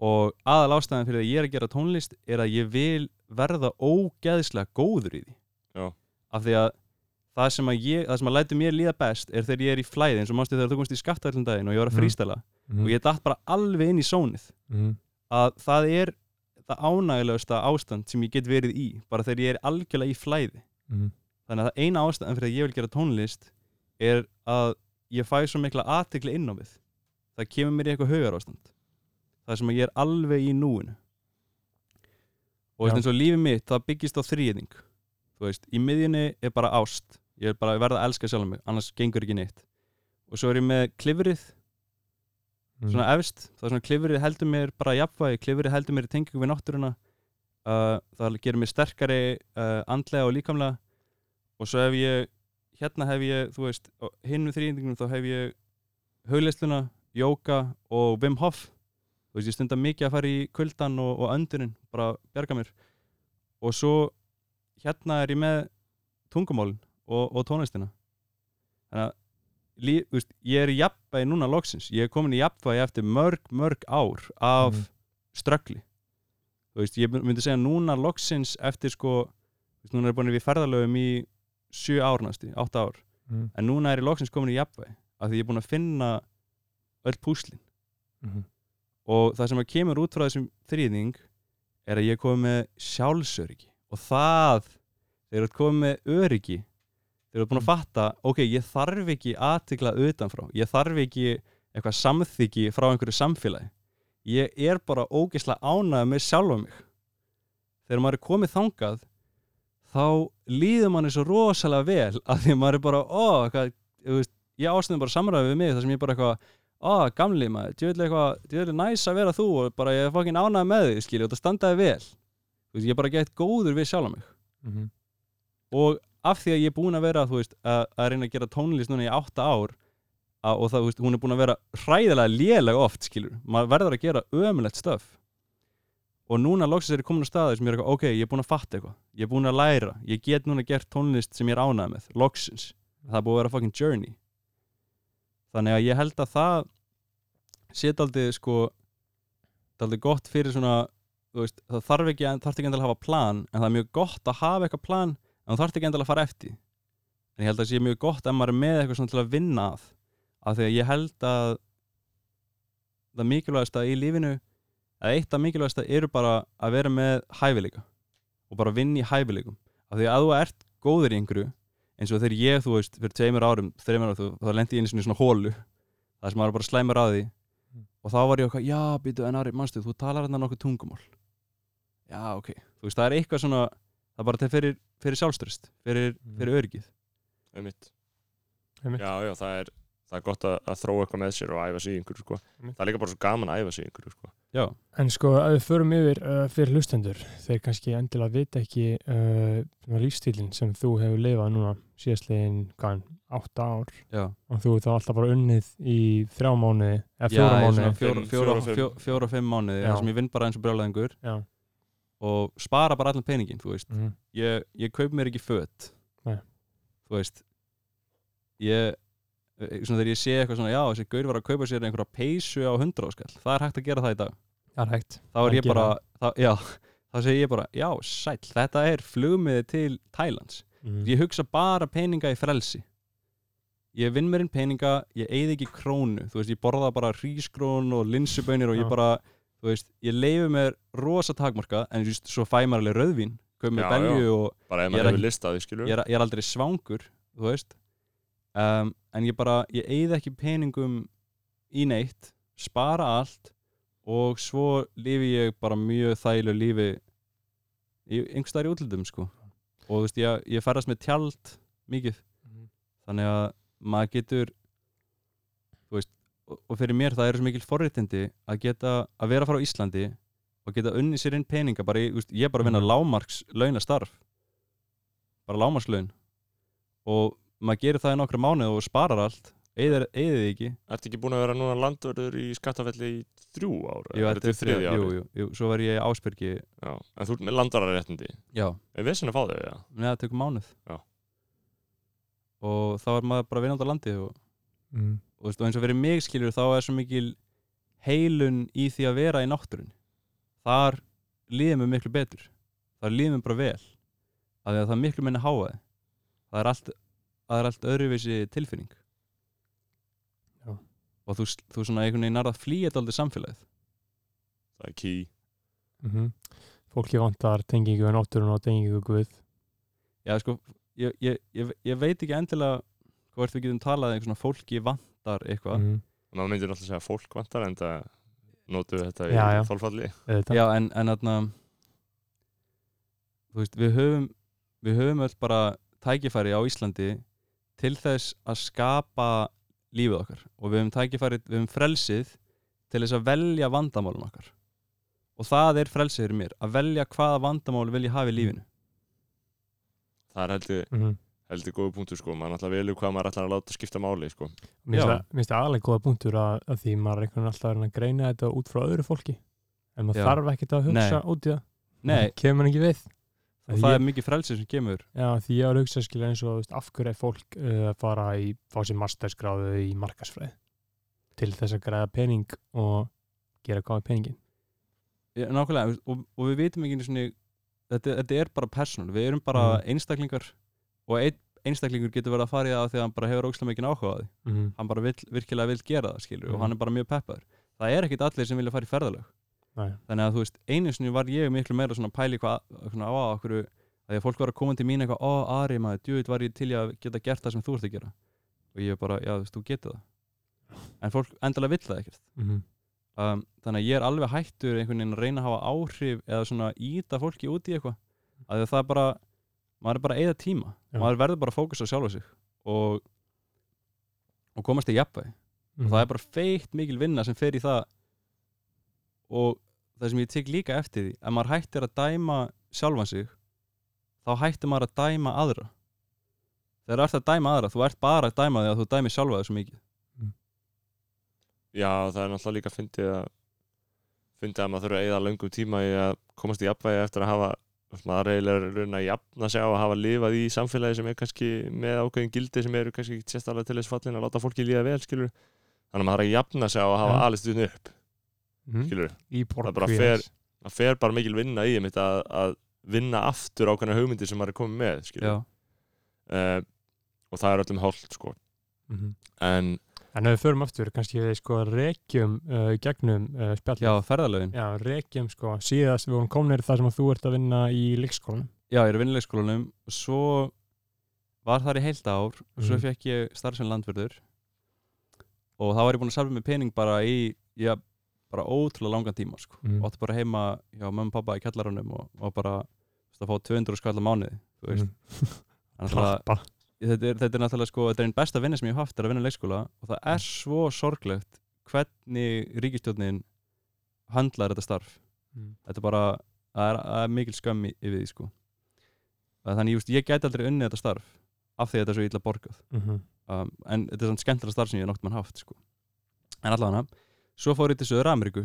og aðal ástæðan fyrir að ég er að gera tónlist er að ég vil verða ógeðslega góður í því Já. af því að það sem að ég, það sem að lætu mér líða best er þegar ég er í flæði eins og mástu þegar þú komst í skaftallum daginn og ég var að Mhm. frístæla Mhm. og ég datt bara alveg inn í sónið Mhm. að það er það ánægilegasta ástand sem ég get verið í bara þegar ég er algjörlega í flæði Mhm. þannig að það eina ástæðan fyrir að ég vil gera tónlist er að ég fæ svo mikla aðtikli inn á við það kemur mér í eitthvað hugar ástand það sem að ég er alveg í núinu. Og eins og lífið mitt það byggist á þrýðing þú veist, í miðjunni er bara ást. Ég er bara að verða að elska sjálf mig annars gengur ekki neitt. Og svo er ég með klifrið. Mhm. svona efst, það er svona klifrið heldur mér bara jafnvægi, klifrið heldur mér í tengingu við náttúruna. Uh, það gerir mér sterkari uh, andlega og líkamlega. Og svo hef ég hérna hef ég, þú veist, hinn við þrýðingum þá hef ég hugleisluna jóka og Wim Hof þú veist, ég stundar mikið að fara í kuldan og, og öndurinn, bara bjarga mér og svo hérna er ég með tungumálin og, og tónlistina þannig að lí, veist, ég er í jafnvægi núna loksins, ég er komin í jafnvægi eftir mörg, mörg ár af Mhm. ströggli þú veist, ég myndi segja núna loksins eftir sko, þú veist, núna er búin við ferðalöfum í sjö ár næstu, átta ár Mhm. en núna er ég loksins komin í jafnvægi af því ég er búin að finna öll púslin Mhm. Og það sem að kemur út frá þessum þrýðing er að ég er komið með sjálfsöryggi. Og það, þegar þú komið með öryggi þegar þú ert búin að fatta ok, ég þarf ekki aðtikla utanfrá. Ég þarf ekki eitthvað samþyggi frá einhverju samfélagi. Ég er bara ógeðslega ánægð með sjálfa mig. Þegar maður er komið þangað þá líður manni svo rosalega vel að því að maður er bara ó, veist, ég ástæðum bara samræði við mig þar sem ég bara eitthvað ó, gamli maður, djöðlega eitthvað djöðlega næs að vera þú og bara ég er fokkin ánægð með því skilju og það standaði vel. Þú veist, ég er bara gett góður við sjálfa mig. Mhm. og af því að ég er búin að vera þú veist, að, að reyna að gera tónlist núna í átta ár að, og það, þú veist, hún er búin að vera hræðilega lélega oft, skilur maður verður að gera ömulegt stöf og núna loksins er ég komin á staði sem ég er eitthvað, ok, ég er búin að fatta eitthvað ég er búin að læra, ég get núna gert tónlist sem ég er ánægð með, loksins. Það er búin að vera fucking journey. Þannig að ég held að það sé daldið sko daldið gott fyrir svona veist, það þarf ekki, þarf ekki endilega að hafa plan en það er mjög gott að hafa eitthvað plan en þú þarf ekki endilega að fara eftir. En ég held að það sé mjög gott ef maður er með eitthvað svona til að vinna að af því að ég held að það mikilvægasta í lífinu að eitt af mikilvægasta eru bara að vera með hæfileika og bara vinna í hæfileikum. Af því að þú ert góður í einhverju eins og þegar ég, þú veist, fyrir tveimur árum þreimur árum, þá lendi ég sinni í svona hólu það sem maður bara slæmur að því og þá var ég okkar, já, býtu, en Ari, manstu, þú talar hérna nokkuð tungumál já, ok, þú veist, það er eitthvað svona það er bara til fyrir, fyrir sjálfströst fyrir, Mhm. fyrir öryggið Einmitt. Einmitt. Já, já, það er, það er gott að, að þróa eitthvað með sér og æfa sig í einhverju, sko. Það er líka bara svo gaman að æfa sig í einhverju, sko. já, En sko, að við förum yfir uh, fyrir hlustendur, þeir kannski endilega vita ekki uh, lífstílinn sem þú hefur lifað núna síðastlegin, hvað, átta ár já, og þú ert þá alltaf bara unnið í þrjá mánuði, eða fjóra svona fjóra, fjóra, fimm. Já. þar sem ég vinn bara eins og brjálæðingur Já. og spara bara allan peningin, Mhm. ég, ég kaup mér ekki föt Nei. þú veist ég svona þegar ég sé eitthvað svona, já, þessi gaur var að kaupa sér einhverja peysu á 100 áskall, það er hægt að gera það í dag. Það er hægt. Þá er Það ég bara, þá, já þá segi ég bara, já, sæll, þetta er flugmiði til Thailands mm. ég hugsa bara peninga í frelsi. Ég vinn mér inn peninga ég eigði ekki krónu, þú veist, ég borða bara hrísgrón og linsubönir og ég bara þú veist, ég leifi mér rosa takmarka, en þú veist, svo fæ maður alveg rauðvín, kaup mér belju og Ég er ekki- ég er, ég er aldrei svangur þú veist um, en ég bara, ég eigði ekki peningum í neitt spara allt og svo lifi ég bara mjög þægilegu lífi í einhvers staðar í útlöndum sko og þú veist, ég, ég ferðast með tjald mikið Mhm. þannig að maður getur þú veist og, og fyrir mér það eru svo mikil forréttindi að geta að vera frá Íslandi og geta unni sér inn peninga bara ég er bara að vinna Mhm. lámarks launastarf bara lámarkslaun og maður gerir það í nokkra mánuð og sparar allt eigið þið ekki Ertu ekki búin að vera núna landvörður í skattafelli í þrjú ára? jú, er þetta er þriðja, jú, árið? jú, jú, svo var ég Ásbyrgi Já, en þú ert með landvararéttindi. já, Er vissin að fá þau, já? neða tökum mánuð Já. og þá var maður bara vinnandi á landi og mm. og, og eins og fyrir mig skilur þá er svo mikil heilun í því að vera í náttúrun þar líður mér miklu betur þar líður mér bara vel af því að það er miklu minni háaði það er allt, það er allt öðruvísi tilfinning. Já. og þú, þú svona einhvern veginn er að flýja þetta aldrei samfélagið. Það er key. Mm fólki vantar tengingu við náttúrun og tengingu Guð. Já, sko, ég, ég, ég, ég veit ekki endilega hvort við getum talað um einhvern svona fólki vantar eitthvað. Mm. maður myndir alltaf segja að fólk vantar en það notu við þetta Já, í Auðvitað. Já, en, en þarna þú veist, við höfum við höfum öll bara tækifæri á Íslandi til þess að skapa lífið okkar. Og við höfum tækifæri, við höfum frelsið til þess að velja vandamálun okkar. Og það er frelsið fyrir mér að velja hvaða vandamál vil ég hafa í lífinu. Það er heldur, Mhm. heldur góða punktur sko. Maður náttúrulega velur hvað maður ætlar að láta skipta máli sko. Mér finnst það- aðlega góða punktur að, að því maður er einhvern veginn alltaf að reyna að greina þetta út frá öðru fólki. En maður Já. þarf ekkert að hugsa Nei. út í það. Nei, kemur ekki við og það ég- er mikið frelsið sem kemur. Já, því ég var að hugsa skilja eins og veist, af hverju er fólk uh, að fara í fá sér mastersgráðu í markasfræði til þess að græða pening og gera með peningin Já, nákvæmlega, og, og við vitum ekki sinni, þetta, þetta er bara persónul við erum bara Mhm. einstaklingar og einn einstaklingur getur verið að fara í það að hann bara hefur ógslag mikið áhuga á því. Mm. hann bara vill, virkilega vil gera það skilur og Mhm. hann er bara mjög peppaður. Það er ekkit allir sem vilja fara í ferðalög Nei. þannig að þú veist, einu sinni var ég miklu meira svona pæli hvað svona, á okkur að fólk var að koma til mín eitthvað, ó Ari maður, djúið var ég til í að geta gert það sem þú ert að gera og ég bara, já þú veist, þú getur það en fólk endalega vill það ekkert Mm. um, þannig að ég er alveg hættur einhvern veginn að reyna að hafa áhrif eða svona íta fólki út í eitthvað að það er bara, maður er bara að eyða tíma Já. maður verður bara að fókusa á sjálfa sig og, og komast í jafnvægi Mm. og það er bara feitt mikil vinna sem fer í það og það sem ég tek líka eftir því ef maður hættir að dæma sjálfan sig þá hættir maður að dæma aðra. Þegar þú ert að dæma aðra þú ert bara að dæma því að þú dæmi sjálfa svo mikið. Já það er náttúrulega líka fyndið að fyndið að maður þurfa að eyða löngum tíma í að komast í jafnvægi eftir að hafa maður er eiginlega að að jafna sig á að hafa lifað í samfélagi sem er kannski með ákveðin gildi sem eru kannski ekki sérstaklega til þess fallin að láta fólki líða vel skilur þannig að maður er að jafna sig á að hafa Já. alist upp upp Mm. skilur Það bara borg fer- það fer bara mikil vinna í einmitt að, að vinna aftur ákveðna hugmyndir sem maður er komið með skilur já, uh, og það er öllum hálft sko Mhm. en En ef við förum aftur, kannski við sko rekjum uh, í gegnum uh, spjallið. já, ferðalögin Já, rekjum sko, síðast við vorum komnir þar sem að þú ert að vinna í leikskólanum. já, ég er í vinnuleikskólanum og svo var þar í heilt ár og svo Mhm. fekk ég starf sem landverður og þá var ég búinn að salfa með pening bara í, já, bara ótrúlega langan tíma sko. Mm. og átti bara heima hjá mömmu og pappa í kjallaranum og, og bara veist, að fá 200 skall á mánuði Mm. Að þetta er, þetta er náttúrulega sko, þetta er einn besta vinna sem ég haft er að vinna í leikskóla og það er svo sorglegt hvernig ríkistjórnin handlar þetta starf Mm. þetta er bara, það er, það er mikil skömm yfir því sko þannig veist, ég gæti aldrei unnið þetta starf af því að þetta er svo illa borgað Mhm. um, en þetta er svona skemmtilega starf sem ég hef nokt mann haft sko. en allavega svo fór ég til Söður Ameríku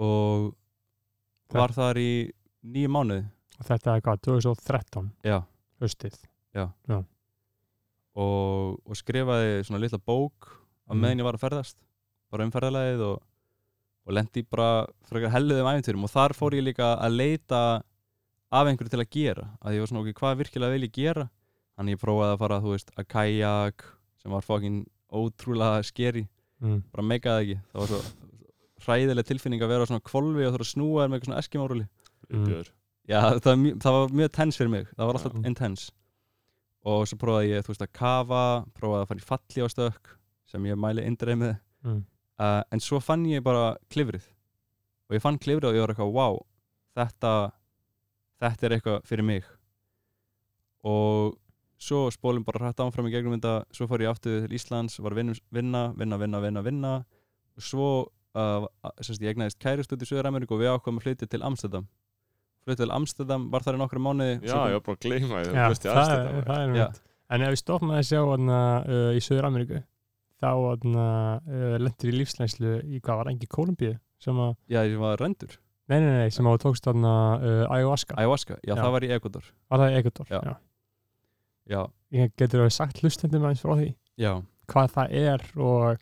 og var þar í nýju mánuði. Og þetta er hvað, 2013, já, haustið. og, og skrifaði svona litla bók á Mm. meðan ég var að ferðast bara um ferðalagið og, og lendi bara frekar helluðum æfinturum og þar fór ég líka að leita af einhverju til að gera að ég var svona okkur hvað virkilega vil ég gera? Þannig ég prófaði að fara veist að kajak sem var fokkin ótrúlega skeri Mm. bara meikaði ekki það var svo hræðileg tilfinning að vera svona kvolfi og þurfa að snúa þér með eitthvað svona eskimóruli Mm. Já, það var, mjög, það var mjög tens fyrir mig Það var alltaf Já. intens Og svo prófaði ég, þú veist, að kafa Prófaði að fara í falli á stökk Sem ég mæli indreið með Mm. uh, En svo fann ég bara klifrið Og ég fann klifrið og ég var eitthvað Wow, þetta Þetta er eitthvað fyrir mig Og svo spólum bara hrætt áfram í gegnum þetta Svo fór ég aftur til Íslands Var að vinna, vinna, vinna, vinna, vinna, Og svo uh, sérst, Ég egnaðist kærist út í Suður-Ameríku Og við ákvæmum að flytja til Amsterdam Flytja til Amsterdam, var þar í nokkru mánuði já, svo kom- ég var bara að gleyma því ég það, er- það er mynd. En ef við stoppum að sjá hana, uh, í Söður Ameríku, þá uh, lendur í lífslænslu í hvað var engi Kolumbíu sem að, Já, ég var rendur nei, nei, nei, sem að þú tókst hana uh, ayahuasca. Ayahuasca, já, Já. það var í Ecuador Var það í Ecuador? Já. Já. Já, Ég getur að sagt hlustendum aðeins frá því. já. Hvað það er og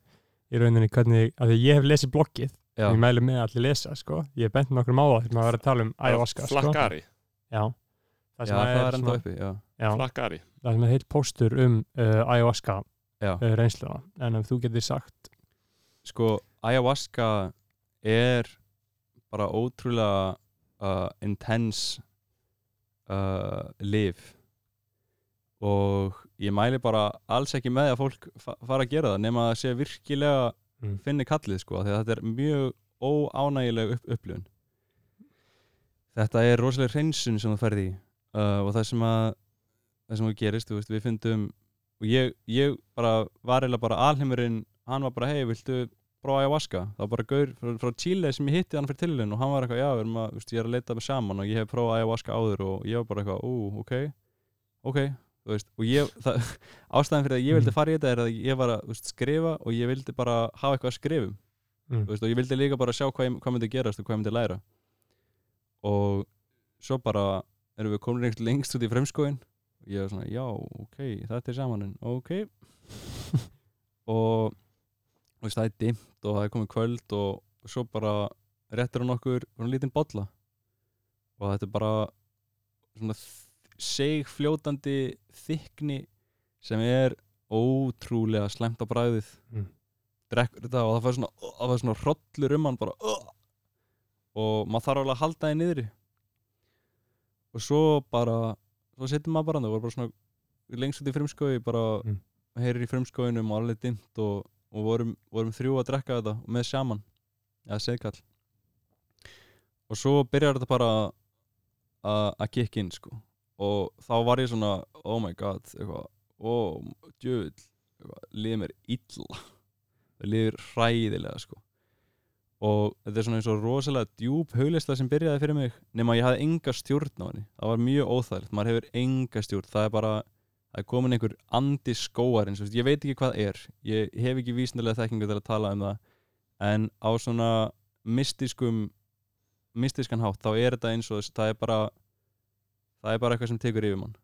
í rauninni hvernig, að því ég hef lesið bloggið Já, ég mæli með að allir lesa, sko. Ég bent nokkur máða þegar maður var að tala um ayahuasca, sko. Flakkari, já, já það sem það er enda svona- uppi flakkari. Það sem er heilt póstur um uh, ayahuasca uh, reynsluna. En ef þú getur sagt sko ayahuasca er bara ótrúlega uh, intense uh, liv og ég mæli bara alls ekki með að fólk fa fara að gera það nema að sé virkilega Mm. finni kallið sko því að þetta er mjög óánægileg upp upplifun. Þetta er rosalega hreinsun sem þú ferði í uh, og það sem að það sem að gerist, þú veist, við fyndum og ég, ég bara var eiginlega bara alheimurinn, hann var bara, hei, viltu prófa ayahuasca, það var bara gaur frá, frá Chile sem ég hitti hann fyrir tilhörun og hann var eitthvað, já, við erum að, þú veist, ég er að leita með saman og ég hef prófað ayahuasca áður. Og ég var bara eitthvað, ú, ok ok, þú veist, og ég það, ástæðan fyrir að ég vildi Mm. fara í þetta er að ég var að, veist, skrifa og ég vildi bara hafa eitthvað að skrifum mm. veist, og ég vildi líka bara sjá hvað, ég, hvað myndi gerast og hvað myndi læra og svo bara erum við komin reynd lengst út í fremskóin og ég var svona, já, ok, þetta er samaninn ok og það er dimmt og það er komið kvöld og, og svo bara réttir hann okkur svona lítinn bolla og þetta er bara svona segfljótandi þykni sem er ótrúlega slæmt á bræðið Mm. drekkur þetta og það fær svona, það fær svona hrollur um hann bara uh, og maður þarf alveg að halda því niðri. Og svo bara svo setjum maður bara það var bara svona lengst út í frumskói, bara Mm. heyrir í frumskóinum og alveg dimmt og, og vorum, vorum þrjú að drekka þetta með sjaman eða segkall og svo byrjar þetta bara að inn sko og þá var ég svona, oh my god eitthvað, oh, djöfull liðið mér illa. Það liður hræðilega sko. Og þetta er svona eins og rosalega djúb huglisla sem byrjaði fyrir mig nema ég hafði enga stjórn á henni. Það var mjög óþægilegt, maður hefur enga stjórn. Það er bara, það er komin einhver andi skóar eins og ég veit ekki hvað er. Ég hef ekki vísindilega þekkingu til að tala um það. En á svona mystiskum mystiskan hátt, þá er þetta eins og það er bara það er bara eitthvað sem tekur yfir mann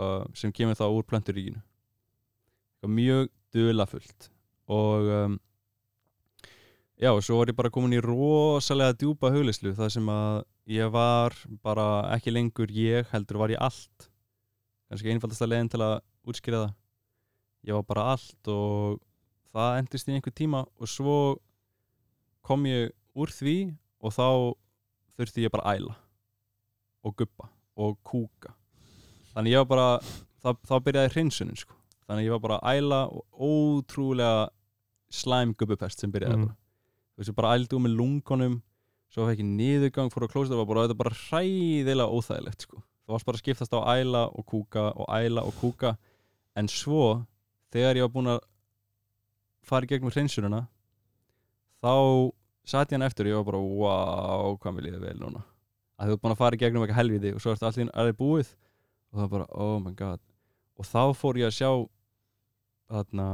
uh, sem kemur þá úr plönturíkinu. Eitthvað mjög dulafullt og um, já, og svo var ég bara komin í rosalega djúpa huglislu það sem að ég var bara ekki lengur ég, heldur var ég allt. Kannski einfaldasta leiðin til að útskýra það. Ég var bara allt og það endist í einhver tíma og svo kom ég úr því og þá þurfti ég bara æla og guppa og kúka. Þannig ég var bara þá, þá byrjaði hreinsunin sko. Þannig ég var bara að æla og ótrúlega slæm gubbupest sem byrjaði Mm. þú veist ég bara ældi úr með lungunum svo fekk ég niðurgang fór að klósa það var bara, þetta var bara hræðilega óþægilegt sko. Það varst bara að skiptast á æla og kúka og æla og kúka. En svo þegar ég var búinn að fara í gegnum hreinsununa þá satt ég hann eftir og ég var bara wow, hvað mér líður vel núna að þú ert búinn að fara í gegnum eitthvað helviti og svo ertu allir aðeins búið? Og það var bara, oh my god. Og þá fór ég að sjá þarna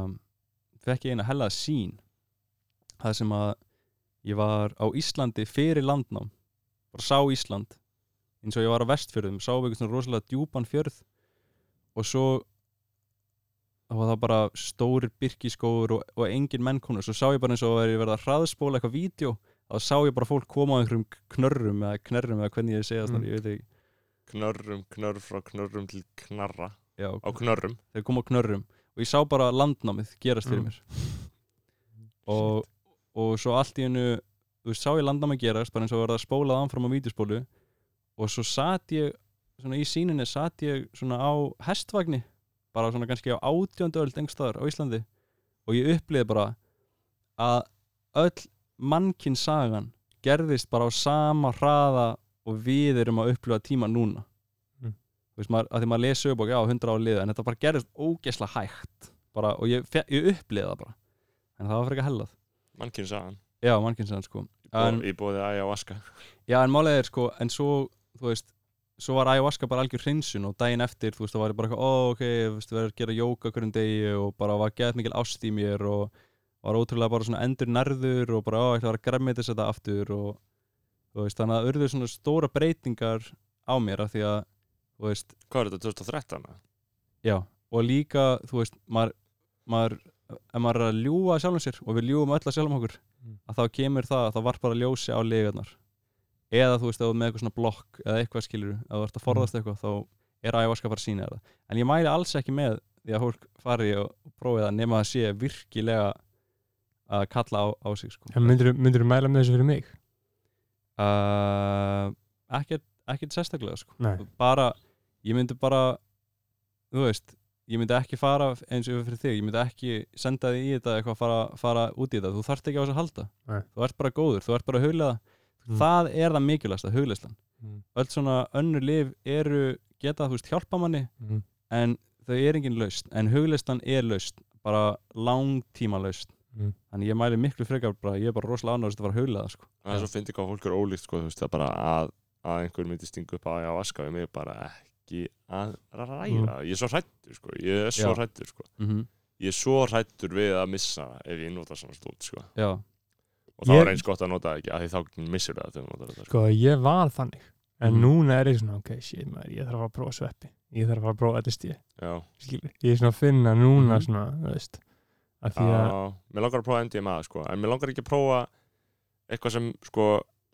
fekk ég eina hellaða sín það sem að ég var á Íslandi fyrir landnám. Bara sá Ísland. Eins og ég var á vestfjörðum, sá eitthvað svona rosalega djúpan fjörð. Og svo þá var það bara stórir byrkiskóður og, og engin menn komur svo sá ég bara eins og verið að hraðspóla eitthvað vídeo þá sá ég bara fólk koma á einhverjum knörrum eða knerrum eða hvernig ég segja það, Mm. ég veit ekki. Knörrum, knörr frá knörrum til knarra. Já, á knörrum. Þeir koma á knörrum. Og ég sá bara landnámið gerast fyrir Mm. mér. Og, og svo allt í hennu þú veist, sá ég landnámið gerast bara eins og verða spólað anfram á vídeospólu og svo satt ég svona í síninni satt ég svona á hestvagni bara svona kannski á átjöndu öld engstaðar á Íslandi. Og ég upplýði bara að öll mannkinn gerðist bara á sama hraða og við erum að upplifa tíma núna. Mm. þú veist, maður, að því maður lesi upp og já, 100 á liða, en þetta bara gerðist ógesla hægt bara, og ég, ég upplýði það bara. En það var fyrir ekki hellað. Mannkinn sagan já, mannkinn sko. En, í bóði ayahuasca. Já, en málega er sko, en svo þú veist, svo var ayahuasca bara algjör hreinsun og daginn eftir, þú veist, það var bara eitthvað, ó, ok, þú veist, verður að gera jóka hverjum degi og bara var geðað mikil ást í mér og var ótrúlega bara svona endur nærður og bara, ætla að vera græmmetis þetta aftur og þú veist, þannig að urðu svona stóra breytingar á mér af því að, veist, hvað er þetta, 2013? Já, og líka, þú veist, maður, maður ef maður er að ljúga að sjálfum sér og við ljúgum öll að sjálfum okkur Mm. að þá kemur það að það var bara ljósi á ligarnar eða þú veist, ef þú með eitthvað svona blokk eða eitthvað skilur, ef þú ert að forðast eitthvað þá er að fara að sína það en ég mæli alls ekki með því að fólk fari og og prófi það nema að sé virkilega að kalla á, á sig sko. Myndir, myndir mæla með þessu fyrir mig? uh, ekkert, ekkert sérstaklega sko. Bara, ég myndi bara þú veist ég myndi ekki fara eins og fyrir þig ég myndi ekki senda þig í þetta eitthvað fara, fara út í þetta, þú þarft ekki á þess að halda Nei. þú ert bara góður, þú ert bara að huglega Mm. það er það mikilvægsta, hugleyslan Mm. öll svona önnur lif eru geta, þú veist, hjálpa manni Mm. en þau er engin laust en hugleyslan er laust, bara langtíma laust Mm. þannig ég mæli miklu frekar bara, ég er bara rosalega ánægast að fara að huglega sko. Það er svo fyndið hvað fólk er ólíkt sko, þú veist, bara að, að einhver myndi stinga upp á að vaska við mig bara ekki að ræða ég er svo hrættur sko, ég er svo hrættur sko mm ég er svo hrættur við að missa ef ég nota svona stút sko já, og þá Ég- er eins gott að nota ekki, af því þá missur það þetta sko. Sko, ég var þannig En Mm. núna er ég svona, ok, shit, maður, ég þarf að að prófa sveppi Ég þarf að að prófa Já, skilur. Ég er svona að finna núna Mhm. svona, að því að, já, mér langar að prófa MDMA sko, en mér langar ekki að prófa eitthvað sem sko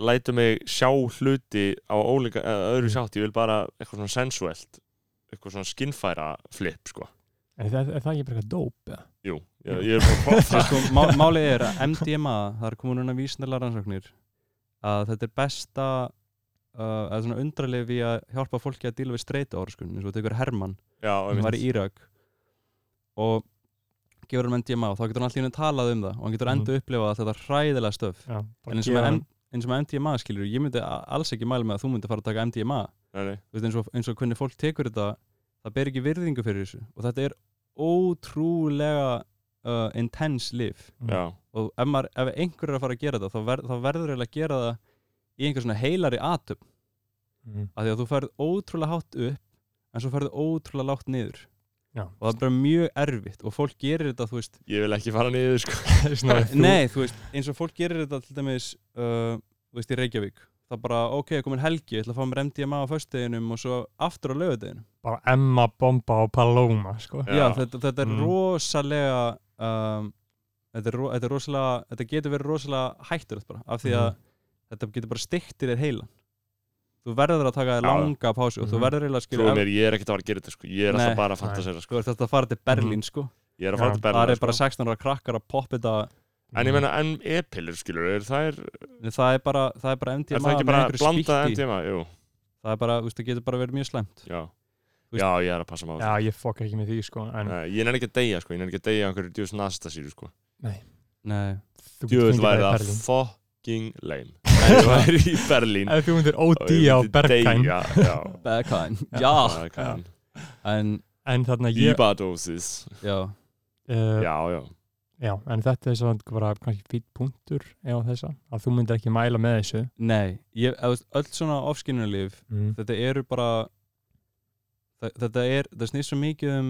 lætur mig sjá hluti á ólíka, eða öðru Mm. sjátt, ég vil bara eitthvað svona sensuelt eitthvað svona skinnfæra flip sko. Er það, er það ekki bara eitthvað dóp eða? Jú, ég, ég er bara að prófa Það. Sko, má, málið er að MDMA, það er komin núna vísindalega rannsóknir að þetta er besta uh, eða svona undralið við að hjálpa fólki að díla við streytu áraskun eins og þetta ykkur Hermann Já, sem var í Írak. Og gefur hann MDMA og þá getur hann alltaf talað um það og hann getur Mhm. enda að upplifa þetta hræðilega stöf Já, en eins og, með, eins og með MDMA skilur ég myndi alls ekki mæla með að þú myndi fara að taka MDMA Nei, nei. Þú veist, eins, og, eins og hvernig fólk tekur þetta það ber ekki virðingu fyrir þessu og þetta er ótrúlega uh, intense liv Já, og ef, maður, ef einhver er að fara að gera þetta þá, ver, þá verður eiginlega að gera það í einhver svona heilari atum mm. af því að þú ferð ótrúlega hátt upp en svo ferð ótrúlega lágt niður Já. og það er bara mjög erfitt og fólk gerir þetta þú veist ég vil ekki fara niður sko nei þú veist eins og fólk gerir þetta til dæmis uh, þú veist í Reykjavík það bara ok, komin helgi, ég ætla að fá mér MDMA á föstudeginum og svo aftur á lögudeginum bara Emma, Bomba og Paloma sko. Já. já, þetta, þetta er Mm. rosalega um, þetta, er, þetta er rosalega þetta getur verið rosalega bara af því að Mhm. þetta getur bara stiktir þér heilan þú verður að taka Já. langa pásu og þú Mhm. verður eiginlega að skilja Trúið mér, ég er ekkert að fara að gera þetta sko. Ég er Nei. alltaf bara að fantasera sko. Þú ert að fara til Berlín sko. Ég er að fara til það Berlín er bara sko. 16 ára krakkar að poppa þetta En ég meina, en e-pillur skilur er, það er, það er bara, það er bara er MDMA það ekki bara blandað. MDMA? Jú, það er bara, þú veist, það getur bara verið mjög slæmt. Já. Já, ég er að passa maður Já, ég fokk ekki með því sko, en Nei, Ég nenni ekki að deyja sko, ég nenni ekki að deyja á einhverju djús nastasíru sko. Nei, þú getur Djúvel fengið væri það það fucking lame ég væri í Berlín. Ef þú myndir OD á Berghain. deyja, Já, en, En þarna ég Íbadósis já, uh, Já, já. Já, en þetta er svona bara kannski fýtt punktur eða þessa, að þú myndir ekki mæla með þessu. Nei ég, öll svona ofskinnulíf mm. þetta eru bara þetta er, það snýst svo mikið um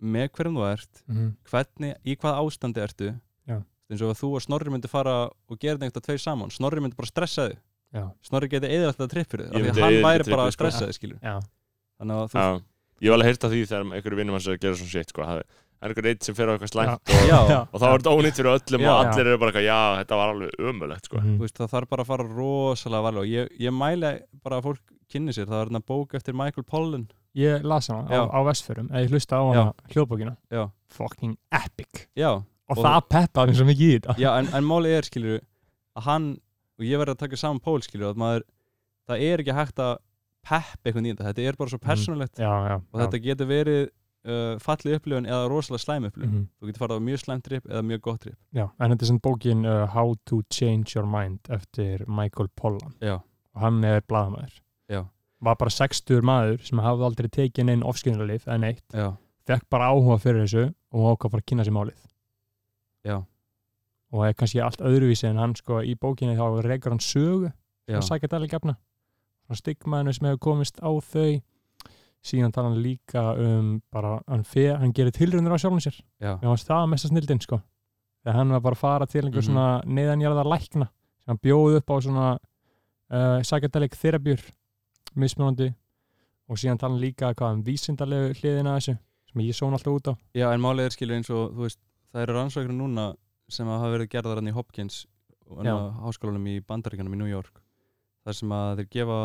með hverjum þú ert Mm. hvernig, í hvað ástandi ertu Já. Eins og að þú og Snorri myndi fara og gera þetta eitthvað tveir saman, Snorri myndi bara stressa þig. Já, Snorri geti eða alltaf tripp fyrir þig, af því að hann væri bara að stressa þig skilur já, þannig að þú, Já, ég var alveg heyrt af því þegar einhverju vinnum hans er að gera svona shit sko. það er einhver eitt sem fer á eitthvað slæmt og, og þá er þetta ónýtt fyrir öllum Já. og allir eru bara eitthvað, já, þetta var alveg ömulegt sko. Þú veist, það þarf bara að fara rosalega varlega og ég, ég mæli bara að fólk kynni sér, það er hérna bók eftir Michael Pollan. Ég las hana á, á vestförum eða ég hlusta á hana hljóðbókina. Já, fucking epic. Já, og, Og- það peppaði mér svo mikið í þetta. Já en, en málið er skilur að hann, og ég verði að taka saman pól skilur, að maður, það er ekki hægt að peppa eitthvað nýjönda, þetta. Er bara svo persónulegt. Já, já, og þetta getur verið uh, fallið upplifun eða rosalega slæm upplifun. Mhm. þú getur farið á mjög slæmt trip eða mjög gott trip. Já, en þetta er svona bókin uh, How to Change Your Mind eftir Michael Pollan. Já, og hann er blaðamæður Já. var bara 60 maður sem hafði aldrei tekið neinn ofskynarlif en eitt já, fekk bara áhuga fyrir þessu og ákvað bara að kynna sér málið já, og er kannski allt öðruvísi en hann sko í bókinni þá rekur hann sögu já, að sækja dæligefna stigmaðinu sem hefur komist á þau. Síðan tala hann líka um bara, hann, hann gerir tilrundur á sjálfum sér. Já, það var það mesta snildin sko. Þegar hann var bara að fara til einhver Mhm. svona neðanjarðar lækna sem hann bjóði upp á svona uh, psychedelic therapjur mismunandi. Og síðan tala hann líka hvað um vísindalegu hliðina þessu sem ég són alltaf út á. Já, en málið er skilur eins og þú veist, það eru rannsóknir núna sem hafa verið gerðar hann í Hopkins háskólanum í Bandaríkjanum í New York þar sem að þeir gefa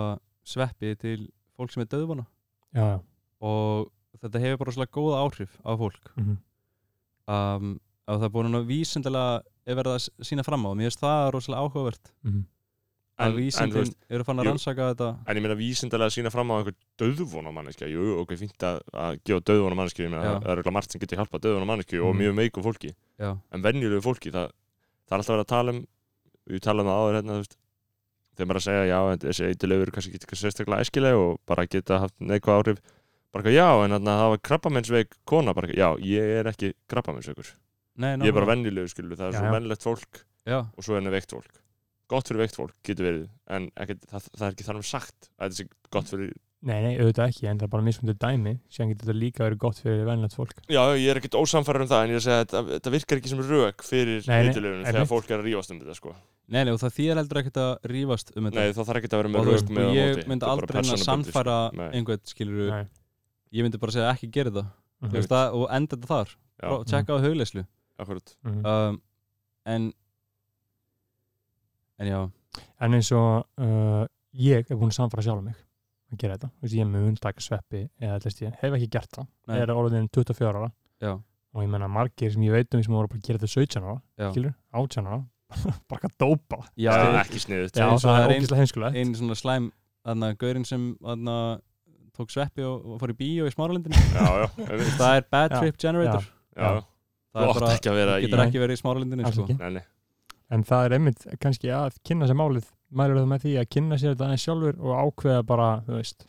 sveppi til fólk sem er döðvona já, og þetta hefur bara svolítið góða áhrif á fólk. Mhm, um, og það er búin að vísindilega er verið að sína fram á og mér finnst það rosalega áhugavert. Mhm. Að vísindin eru fann að rannsaka þetta En ég meina vísindalega að sína fram á einhver döðvona manneskja, jú, jú, ok, fínt að, að gefa döðvona manneskju, það er örugglega margt sem getur hjálpað döðvona manneskju og Mm. mjög meiku fólki, já, en venjulegu fólki, það, það er alltaf verið að tala um, við talaðum það áður hérna, þú veist, þegar maður að segja, já, en þessi eitilöfur kannski getur eitthvað sérstaklega æskileg og bara geta haft neikvæð áhrif, bara eitthvað, já, en þarna það var krabbamensveik kona, bara eitthvað, já, ég er ekki krabbamensveikur, Nei, ég er bara nákvæmlega. venjulegu, skilur, það er Já, svo já. venjulegt fólk já, og svo er það veikt fólk. Gott fyrir veikt fólk getur verið, en ekkert, það, það er ekki þar um sagt að þetta sé gott fyrir Nei, nei, auðvitað ekki, en það er bara mismundur dæmi. Síðan getur þetta líka verið gott fyrir venlegt fólk. Já, ég er ekkert ósamfærar um það en ég er að segja að þetta, þetta virkar ekki sem rök fyrir Nei, nei, eitilöfunum einmitt. þegar fólk er að rífast um þetta sko. nei, nei, og það þýðir heldur ekkert að rífast um þetta. Nei, þá þarf ekki að vera með rök með og ég myndi aldrei reyna að. Nei, einhvern, skilur Nei, ég myndi bara segja ekki gera mhm, Þú veist það, og enda þetta þar, tjekka á hugleyslu akkurat. Mhm. En en já, eins og uh, ég er búin að samfara sjálf mig að gera þetta, þú veist, ég mun taka sveppi eða þess ég hef ekki gert það. Nei. ég er orðin 24 ára. Já, og ég menna margir sem ég veit um sem voru bara að gera þetta 17 ára, já, skilur, 18 ára bara að dópa. Já, Það er já. ekki sniðut Já, eins og það það er er ein- ógeðslega heimskulegt. einn svona slæm þarna, gaurinn sem þarna, tók sveppi og, og fór í bíó í smáralindinu Já, já, það er bad Já, trip generator. Já, það þú er átt bara, ekki að í getur ekki verið í smáralindinu sko. En það er einmitt kannski að kynna sér málið. Mælur það með því að kynna sér þetta aðeins sjálfur og ákveða bara, þú veist?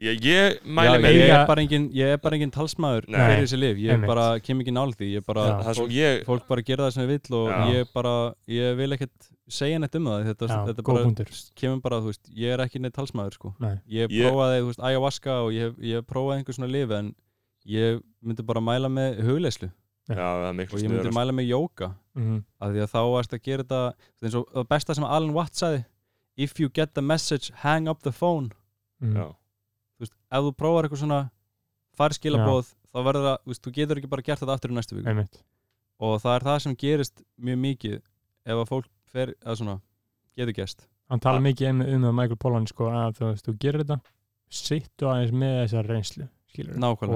Ég, ég Já, mæli ég, með er engin, ég er bara engin talsmaður Nei. fyrir þessi lif, ég bara kem ekki nála því. Ég bara, Já. það sem fólk, ég fólk bara gera það sem ég vill og Já. ég bara, ég vil ekkert segja neitt um það. Þetta, Já, þetta bara kemur bara, þú veist, ég er ekki neitt talsmaður sko. Nei. ég Ég- prófaði, þú veist, ayahuasca og ég, ég prófaði einhver svona lif en ég myndi bara mæla með hugleyslu Já, það er og ég myndi sniður mæla með jóka mm af því að þá varst að gera þetta eins og það besta sem Alan Watts sagði if you get the message, hang up the phone. Mm. Já, þú veist, ef þú prófar eitthvað svona fær skilabóð, þá verður það þú veist, þú getur ekki bara gert þetta aftur í næstu viku. Einmitt. Og það er það sem gerist mjög mikið ef að fólk fer, eða svona getur gerst. Hann tala Ah. mikið um, um það Michael Pollan sko, að þú veist, þú gerir þetta sittu aðeins með þessar reynslu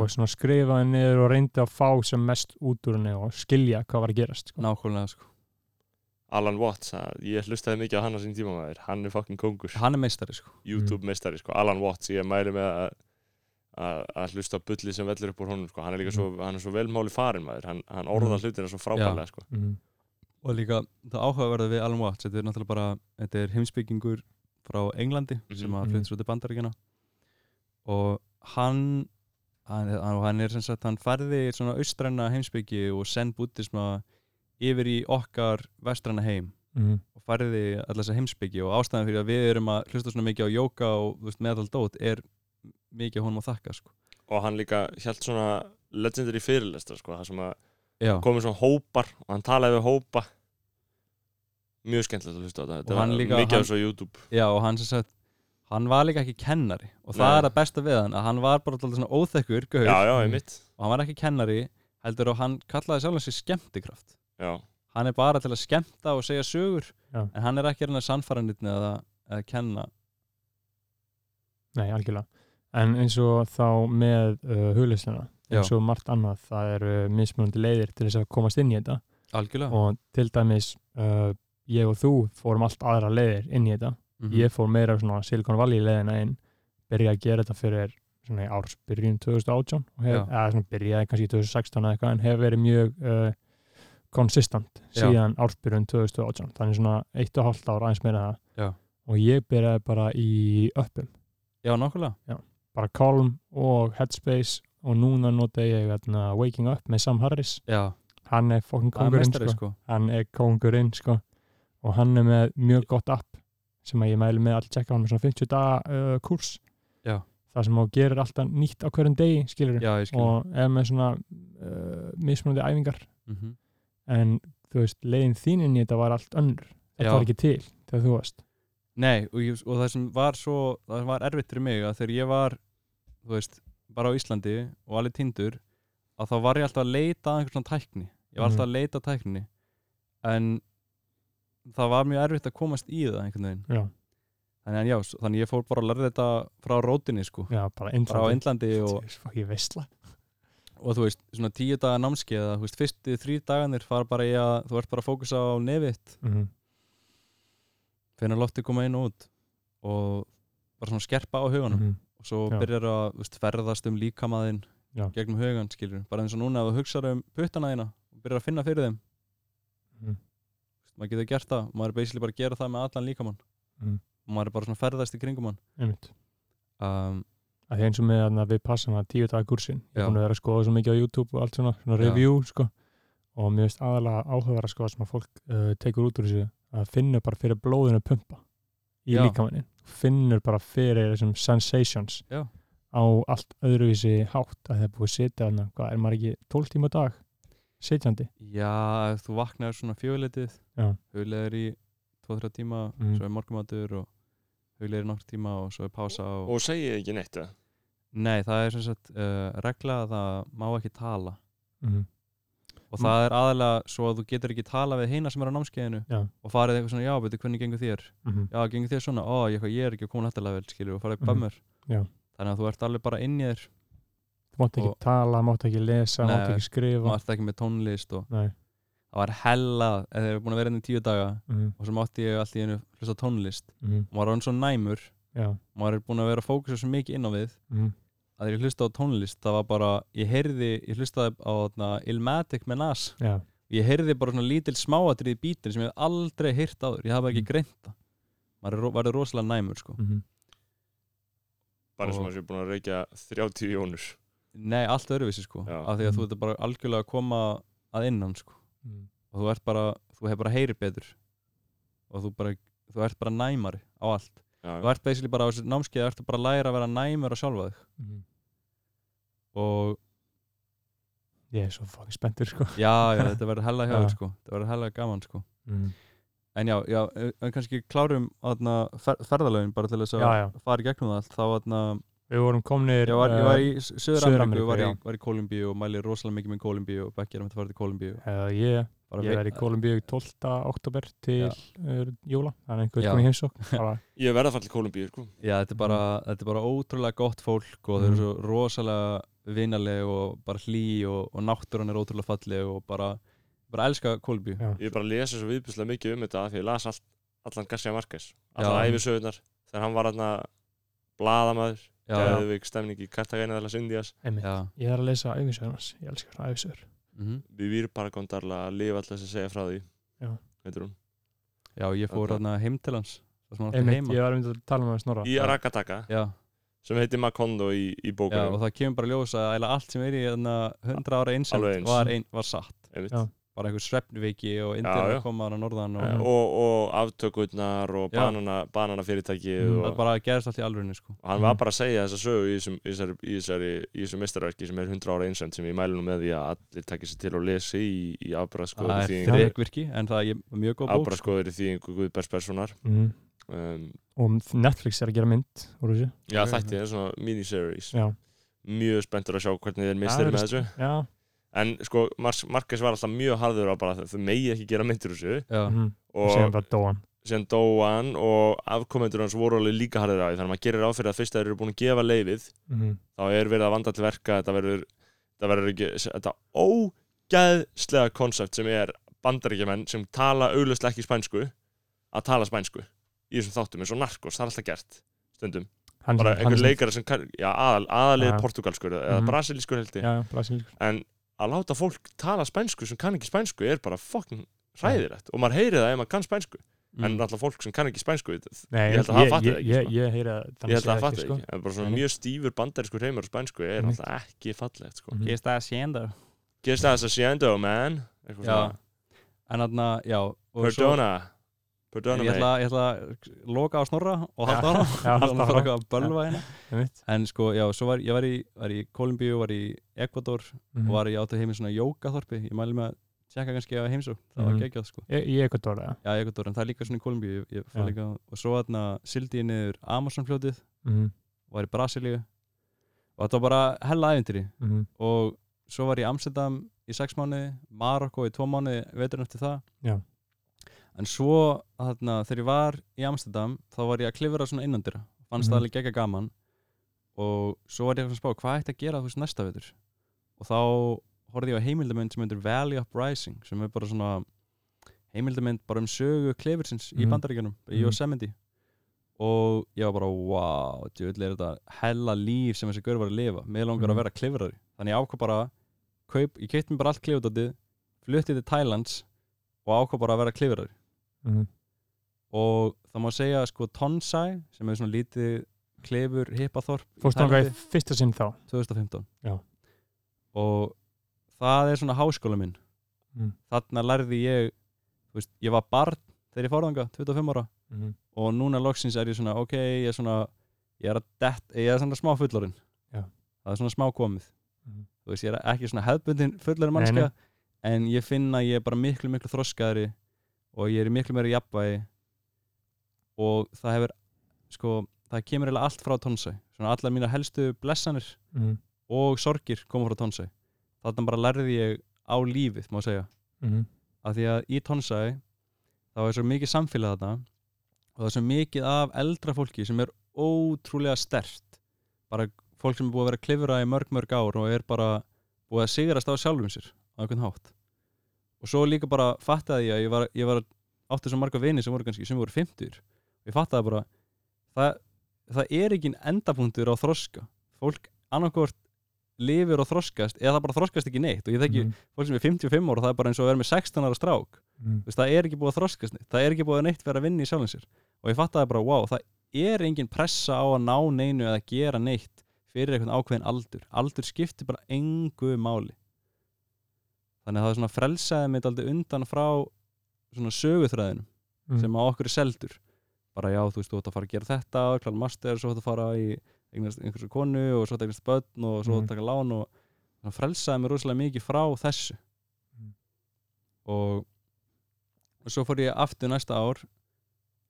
og svona skrifa það niður og reyndi að fá sem mest út úr henni og skilja hvað var að gerast sko. nákvæmlega sko. Alan Watts, að, ég hlustaði mikið á hann á sín tíma maður, hann er fucking kongur hann er meistari sko. YouTube meistari, sko, Alan Watts ég mæli með að að að hlusta á bulli sem vellir upp úr honum sko. hann er líka svo, hann er svo velmáli farin maður hann, hann orðar Mm. hlutina svo frábærlega sko. mm. og líka það áhugaverða við Alan Watts þetta er náttúrulega bara, þetta er heimsbyggingur frá Englandi sem Mhm. að Mhm. flyttur svo til bandaríkjana og hann hann, hann, er sem sagt, hann færði svona austræna heimsbyggi og senn búttisma yfir í okkar vestræna heim Mm. og færði allar þessa heimsbyggi og ástæðan fyrir að við erum að hlusta svona mikið á jóka og þú veist, meðal dót er mikið honum að þakka sko. og hann líka held svona legendary fyrirlestra sko, það sem að Já, komið svona hópar og hann talaði við hópa mjög skemmtilegt að hlusta á þetta Og hann líka- mikið af svo YouTube já og hann sem sagt hann var líka ekki kennari og það Nei. er að besta við hann að hann var bara alltaf svona óþekkur gaur, já, já, einmitt. Og hann var ekki kennari heldur og hann kallaði sjálf hans skemmtikraft. Já, hann er bara til að skemmta og segja sögur Já. en hann er ekki hann að sannfæra nýtni eða að kenna. Nei, algjörlega. En eins og þá með uh, hugleysuna Já. eins og margt annað það eru mismunandi leiðir til þess að komast inn í þetta. Algjörlega. Og til dæmis uh, ég og þú fórum allt aðra leiðir inn í þetta Mhm. ég fór meira svona Silicon Valley leiðina inn byrjaði að gera þetta fyrir svona í ársbyrjun 2018 og hef, Já. eða svona byrjaði kannski í 2016 eða eitthvað en hef verið mjög uh, konsistant Já. síðan ársbyrjun 2018 þannig svona eitt og hálft ár aðeins meira en það Já. og ég byrjaði bara í uppum já, nákvæmlega bara Calm og Headspace og núna nota ég hérna, Waking Up með Sam Harris já, hann er fokkin kongurinn sko. sko. hann er kongurinn sko. og hann er með mjög gott app sem að ég mæli með að tjekka hann með svona 50 daga uh, kurs Já. það sem þú gerir alltaf nýtt á hverjum degi skilur já, ég skil. Og er með svona uh, mismunandi æfingar. Mm en þú veist, leiðin þín inn í þetta var allt önnur. Þetta var ekki til þegar þú varst. Nei, og, ég, og það sem var svo það sem var erfitt fyrir mig að þegar ég var þú veist, bara á Íslandi og alveg tindur að þá var ég alltaf að leita að einhvern svona tækni. Ég var alltaf Mhm. að leita að tækninni. En það var mjög erfitt að komast í það einhvern veginn. Já, þannig, en já, þannig ég fór bara að lærði þetta frá rótinni sko, já, bara frá Indlandi. Indlandi og, og þú veist, svona tíu daga námskeið að, þú veist, fyrstu þrý dagarnir fara bara í að þú ert bara að fókusa á nefitt Mhm, finna lofti koma inn og út. Og bara svona skerpa á huganum. Mhm, og svo byrjar að veist, ferðast um líkamaðinn gegnum hugan, skilur bara eins og núna ef þú hugsaður um puttana þína og byrjar að finna fyrir þeim. Mhm, maður getur gert það, maður er basically bara að gera það með allan líkamann. Og maður er bara svona ferðast í kringum hann. Um, að því eins og með að við passum að tíu daga kursin ég er búin að vera að skoða svo mikið á YouTube og allt svona, svona review sko. Og mér finnst aðalega áhugaverð að skoða sem að fólk uh, tekur út úr þessu að finnur bara fyrir blóðinu að pumpa í líkamannin finnur bara fyrir þessum sensations Já. á allt öðruvísi hátt að það er búið að þarna, hvað er maður ekki 12 tíma dag sitjandi já, ef þú vaknar svona fjöguleitið Já. hugleðir í 2-3 tíma Mhm. svo er morgumatur og hugleðir nokkur tíma og svo er pása og... og segið ekki neitt eða? nei, það er sem sagt uh, regla að það má ekki tala mm. og það er aðalega svo að þú getur ekki tala við hina sem er á námskeiðinu Já. og farið eitthvað svona, já, betur hvernig gengur þér Mm já, gengur þér svona, ó, ég, ég er ekki komin hættilega vel, skilur, og farið Mhm. bömmur Já. þannig að þú ert alveg bara inn í þér mátt ekki tala, mátt ekki lesa mátt ekki skrifa ert ekki með tónlist og Nei. það var hella, eða þeir eru búin að vera inn í tíu daga Mm. og svo mátti ég allt í einu hlusta á tónlist Mm. og maður er hann svo næmur Já. maður er búin að vera að fókusa svo mikið inn á við Mm. að ég hlusta á tónlist það var bara, ég heyrði, ég hlustaði á þarna, Ilmatic með Nas Já. ég heyrði bara svona lítil smáatrið í bítin sem ég hef aldrei heyrt áður, ég hafa ekki Mm. greint það maður er, er rosalega næmur sko. Mm. bara Og- sem að sé búin að reykja 30 jónur nei, allt öðruvísi sko Já. af því að Mhm. þú ert bara algjörlega að koma að innan sko Mm. og þú ert bara, þú hefur bara heyri betur og þú bara, þú ert bara næmari á allt, já, þú ert basically bara á þessu námskeið, ertu bara að læra að vera næmur á sjálfa þig Mm. og ég er svo fucking spenntur sko já, já, þetta verður hella hjá Já. þér sko þetta verður hella gaman sko mm. en já, já, en kannski klárum þarna, fer, ferðalögin bara til þess að fara í gegnum það allt þá þarna, við vorum komnir ég var, ég var í uh, Söður-Ameríku, var, var í Kolumbíu og mæli rosalega mikið með Kolumbíu og Becky er að fara til Kolumbíu uh, ég, Bara ég er í Kolumbíu 12. oktober til uh, jóla þannig að einhver Já. komið í heimsók bara, ég verða að fara til Kolumbíu sko. Já, þetta er bara, þetta er bara ótrúlega gott fólk og þau eru Mm. svo rosalega vinaleg og bara hlý og, og náttúran er ótrúlega falleg og bara, bara elska Kolumbíu já. ég bara lesa svo viðbjörnslega mikið um þetta því ég las all, allan Garcia Marquez allan æfisögurnar þegar hann var hann blaðamaður Já, já, Geðvik stemning í Cartagena de las Indias. Já. ég er að lesa æfisöður hans, ég elskar æfisöður mhm. Vivir para contarla að lifa alltaf að segja frá því. Já. já ég fór Þarna. hérna heim til hans það sem ég var að mynda að tala með snorra. Í Arakataka já, sem heitir Macondo í, í já, bókunum og það kemur bara að eiginlega allt sem er í hérna 100 ára einsend var, ein, var satt. Einmitt. Bara einhver svefnveiki og indir já. að koma hann á norðan og Já. og, og aftökurnar og banana, banana fyrirtækið Mm. það og, bara gerist allt í alvörinu sko. og hann var bara að segja þessa sögu í þessum- í þessari, í þessari, í þessum mistarverki sem er 100 ára einsend sem ég mælu nú með því að allir takki sér til og lesi í, í það afbræðskoður er þýðingu þrekvirki en það er mjög góð bók sko. afbræðskoður í þýðingu Guðbergs Perssonar mm. um, og Netflix er að gera mynd þessu já Ok, þætti, það er svona miniseries já, mjög spenntur að sjá hvernig þeir mistir það með þessu já. En sko Mar Marquez var alltaf mjög harður á bara þau megi ekki gera myndir úr þessu. Mm. og séðan bara dóan síðan dó hann og afkomendur hans voru alveg líka harður á því. Þannig að maður gerir áfyrir að fyrst að þeir eru búin að gefa leifið mm. þá er verið að vanda til verka þetta verður, þetta verður ekki þetta ógæðslega konsept sem er bandaríkjumenn sem tala auglustlega ekki spænsku að tala spænsku í þessum þáttum eins og narkos, það er alltaf gert stundum, hann, bara einhver leikari sem kann- já, aðal, aðalið portugalskur eða Mhm. brasilískur heldur já, brasilískur. En að láta fólk tala spænsku sem kann ekki spænsku er bara fucking hræðilegt og maður heyri það ef maður kann spænsku en mm. náttúrulega fólk sem kann ekki spænsku ég Nei, held að það fatti ég, það ekki ég, sko. ég, að ég held að það fatti sko. ekki en bara svona mjög stífur bandarískur heimur á spænsku er náttúrulega ekki fallegt sko. Mhm. Ég stæði að séenda Get that haciendo man eitthvað Já, svona en þarna, já og svo- Perdona En Perdona ég ætla, ég ætla að loka á snorra og halda já, halda bara áfram. eitthvað að bölva hérna. Einmitt. en sko, já, svo var ég var í, var í Kolumbíu, var í Ecuador Mhm. og var í áttu heiminn svona jókaþorpi ég mæli með að tjekka kannski á heimsók það var Mhm. geggjað sko. Í í Ekvador eða? Já, Ecuador, en það er líka svona í Kolumbíu líka, og svo þarna sildi ég niður Amazonfljótið, Mhm, var í Brasilíu. Og þetta var bara hella ævintýri. Mhm, og svo var ég í Amsterdam í sex mánuði Marokko í tvo mánuði, veiturinn eftir það. Já. En svo þarna, þegar ég var í Amsterdam þá var ég að klifra svona innandyra fannst Mhm. það alveg gegga gaman og svo var ég að spá hvað ætti að gera þú veist næsta veitur og þá horfði ég á heimildamönd sem heitir Valley Uprising sem er bara svona heimildamönd bara um sögu klifursins í Mhm. bandaríkjunum í Mhm. Yosemite og ég var bara wow, djöfull er þetta hella líf sem þessi gaur var að lifa mér langar Mhm. að vera klifrari þannig ég ákvað bara kaup, ég keipt mér bara allt klifutátið fluttið til Thailands og ákvað bara að vera klifrari Mhm. og það má segja sko Tonsai sem er svona lítið klifur hippaþorp í Fórst þangað í Tælandi, fyrsta sinn þá 2015 Já. og það er svona háskóla minn Mm. þarna lærði ég veist, ég var barn þegar ég fór þangað 25 ára Mhm. og núna loksins er ég svona ok, ég er svona ég er, að dett, ég er svona smá fullorinn Já. það er svona smá komið Mhm. þú veist, ég er ekki svona hefðbundin fullorinn mannska en ég finn að ég er bara miklu miklu þroskaðri og ég er í miklu meira jafnvægi. Og það hefur sko, það kemur eiginlega allt frá tónsæ svona allar mína helstu blessanir Mhm. og sorgir koma frá tónsæ þarna bara lærði ég á lífið má segja. Mhm. af því að í tónsæ þá er svo mikið samfélag þarna og það er svo mikið af eldra fólki sem er ótrúlega stert bara fólk sem er búið að vera klifra í mörg mörg ár og er bara búið að sigrast á sjálfum sér á einhvern hátt og svo líka bara fattaði ég að ég var, ég var átti svo marga vini sem voru kannski sem voru 50 og ég fattaði bara það, það er ekki endapunktur á þroska. Fólk annarkvort lifir og þroskast eða það bara þroskast ekki neitt. Og ég þekki Mhm. fólk sem er 55 ára það er bara eins og vera með 16 ára strák. Þú veist, það er ekki búið að þroskast neitt. Það er ekki búið að neitt vera að vinna í sjálfum sér. Og ég fattaði bara, wow, það er engin pressa á að ná neinu eða gera neitt fyrir einhvern ákveðin aldur. Aldur skiptir bara engu máli þannig að það er svona frelsaði mig aldrei undan frá svona söguþræðinum Mhm. sem að okkur er seldur bara já, þú veist, þú ætti að fara að gera þetta klára master, svo ætti að fara í einhversu konu og svo ætti að eignast börn og svo ætti að taka lán og það frelsaði mig rosalega mikið frá þessu Mhm. og, og svo fór ég aftur næsta ár